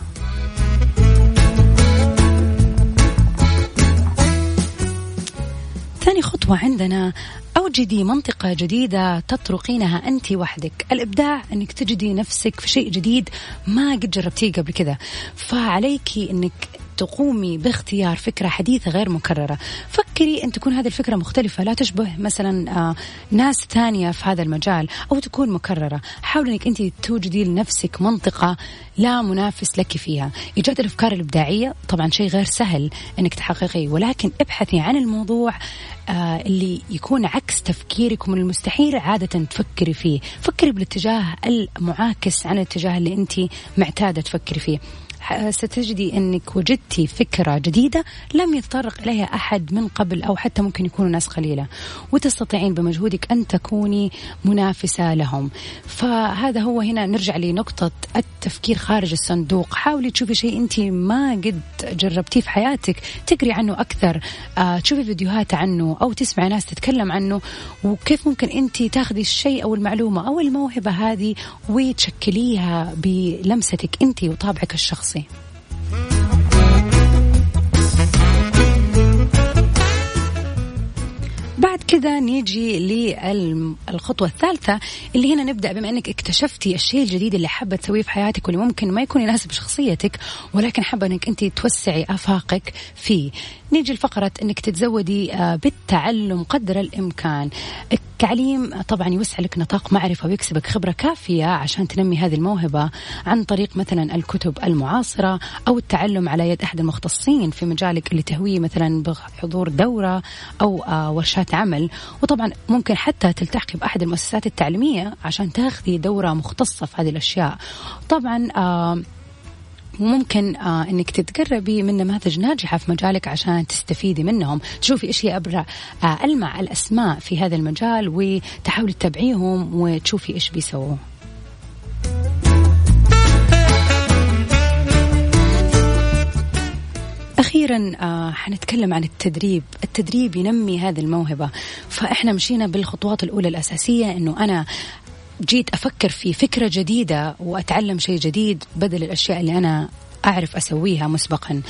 ثاني خطوة عندنا أوجدي منطقة جديدة تطرقينها أنت وحدك. الإبداع أنك تجدي نفسك في شيء جديد ما قد جربتيه قبل كذا. فعليكي أنك تقومي باختيار فكرة حديثة غير مكررة. فكري أن تكون هذه الفكرة مختلفة لا تشبه مثلا آه، ناس ثانية في هذا المجال أو تكون مكررة. حاولي أنك أنت توجدي لنفسك منطقة لا منافس لك فيها. إيجاد الأفكار الإبداعية طبعا شيء غير سهل أنك تحققيه. ولكن ابحثي عن الموضوع اللي يكون عكس تفكيرك ومن المستحيل عادة تفكري فيه. فكري بالاتجاه المعاكس عن الاتجاه اللي أنت معتادة تفكري فيه. ستجدي أنك وجدتي فكرة جديدة لم يتطرق إليها أحد من قبل أو حتى ممكن يكونوا ناس قليلة. وتستطيعين بمجهودك أن تكوني منافسة لهم. فهذا هو هنا نرجع لنقطة التفكير خارج الصندوق. حاولي تشوفي شيء أنت ما قد جربتيه في حياتك. تقري عنه أكثر آه، تشوفي فيديوهات عنه أو تسمعي ناس تتكلم عنه. وكيف ممكن أنت تاخذي الشيء أو المعلومة أو الموهبة هذه وتشكليها بلمستك أنت وطابعك الشخصي. الشخصي بعد كذا نيجي للخطوة الثالثة اللي هنا نبدأ بما أنك اكتشفتي الشيء الجديد اللي حابة تسويه في حياتك واللي ممكن ما يكون يناسب شخصيتك ولكن حابة أنك أنت توسعي آفاقك فيه. نيجي لفقرة أنك تتزودي آه، بالتعلم قدر الإمكان. التعليم طبعا يوسع لك نطاق معرفة ويكسبك خبرة كافية عشان تنمي هذه الموهبة عن طريق مثلا الكتب المعاصرة أو التعلم على يد أحد المختصين في مجالك اللي تهويه مثلا بحضور دورة أو آه، ورشات عمل. وطبعا ممكن حتى تلتحقي بأحد المؤسسات التعليمية عشان تاخذي دورة مختصة في هذه الأشياء. طبعا وممكن آه إنك تتقربي من نماذج ناجحة في مجالك عشان تستفيدي منهم. تشوفي إيش هي أبرع آه ألمع الأسماء في هذا المجال وتحاولي تتابعيهم وتشوفي إيش بيسووا. أخيرا آه حنتكلم عن التدريب. التدريب ينمي هذه الموهبة. فإحنا مشينا بالخطوات الأولى الأساسية أنه أنا جيت أفكر في فكرة جديدة وأتعلم شيء جديد بدل الأشياء اللي أنا أعرف أسويها مسبقا.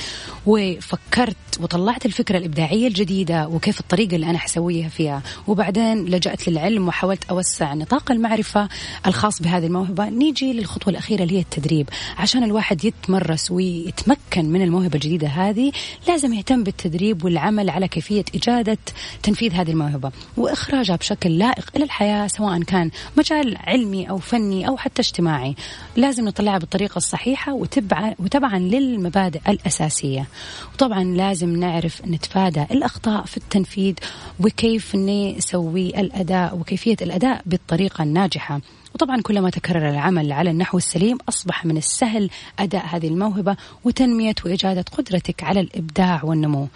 وفكرت وطلعت الفكرة الإبداعية الجديدة وكيف الطريقة اللي أنا حسويها فيها. وبعدين لجأت للعلم وحاولت أوسع نطاق المعرفة الخاص بهذه الموهبة. نيجي للخطوة الأخيرة اللي هي التدريب. عشان الواحد يتمرس ويتمكن من الموهبة الجديدة هذه لازم يهتم بالتدريب والعمل على كيفية إجادة تنفيذ هذه الموهبة. وإخراجها بشكل لائق إلى الحياة سواء كان مجال علمي أو فني أو حتى اجتماعي. لازم نطلعها بالطريقة الصحيحة وتبع وتبعا للمبادئ الأساسية. وطبعا لازم نعرف نتفادى الأخطاء في التنفيذ وكيف نسوي الأداء وكيفية الأداء بالطريقة الناجحة. وطبعا كلما تكرر العمل على النحو السليم أصبح من السهل أداء هذه الموهبة وتنمية وإجادة قدرتك على الإبداع والنمو.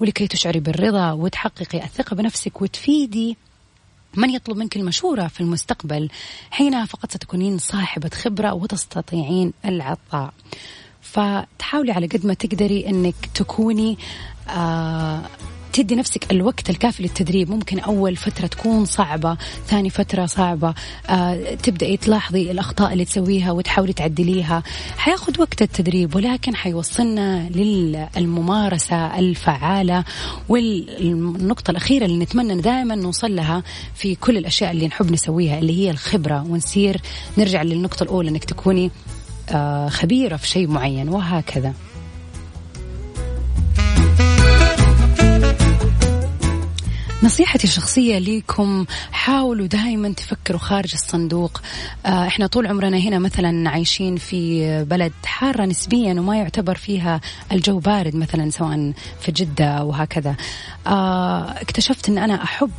ولكي تشعري بالرضا وتحققي الثقة بنفسك وتفيدي من يطلب منك المشورة في المستقبل حينها فقط ستكونين صاحبة خبرة وتستطيعين العطاء. فتحاولي على قد ما تقدري إنك تكوني آه تدي نفسك الوقت الكافي للتدريب. ممكن أول فترة تكون صعبة ثاني فترة صعبة آه تبدأي تلاحظي الأخطاء اللي تسويها وتحاولي تعدليها. حياخد وقت التدريب ولكن حيوصلنا للممارسة الفعالة والنقطة الأخيرة اللي نتمنى دائما نوصل لها في كل الأشياء اللي نحب نسويها اللي هي الخبرة. ونصير نرجع للنقطة الأولى أنك تكوني خبيرة في شيء معين وهكذا. نصيحتي الشخصية لكم حاولوا دائما تفكروا خارج الصندوق. آه إحنا طول عمرنا هنا مثلا عايشين في بلد حارة نسبيا وما يعتبر فيها الجو بارد مثلا سواء في جدة وهكذا آه اكتشفت إن أنا أحب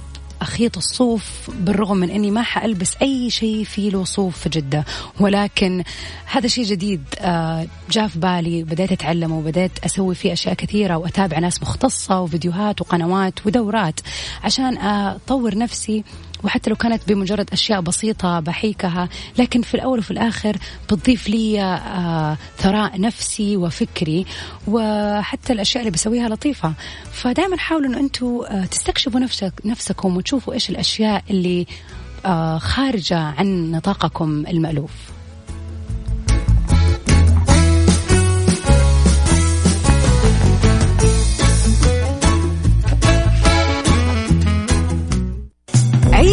أخيط الصوف بالرغم من أني ما حألبس أي شيء فيه له صوف في جدة. ولكن هذا شيء جديد آه، جاء في بالي. بديت أتعلم وبديت أسوي فيه أشياء كثيرة وأتابع ناس مختصة وفيديوهات وقنوات ودورات عشان أطور نفسي وحتى لو كانت بمجرد أشياء بسيطة بحيكها لكن في الأول وفي الآخر بتضيف لي آه ثراء نفسي وفكري وحتى الأشياء اللي بسويها لطيفة. فدائما حاولوا أنه أنتم آه تستكشفوا نفسك نفسكم وتشوفوا إيش الأشياء اللي آه خارجة عن نطاقكم المألوف.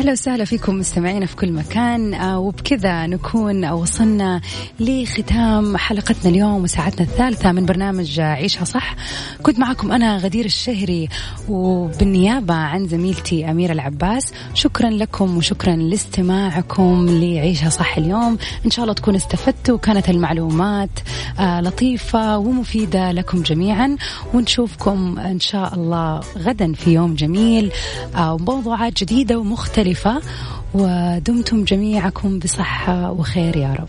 أهلا وسهلا فيكم مستمعينا في كل مكان. آه، وبكذا نكون وصلنا لختام حلقتنا اليوم وساعتنا الثالثة من برنامج عيشها صح. كنت معكم أنا غدير الشهري وبالنيابة عن زميلتي أميرة العباس. شكرا لكم وشكرا لاستماعكم لعيشها صح اليوم. إن شاء الله تكون استفدتوا وكانت المعلومات آه، لطيفة ومفيدة لكم جميعا. ونشوفكم إن شاء الله غدا في يوم جميل آه، وموضوعات جديدة ومختلفة. ودمتم جميعكم بصحة وخير يا رب.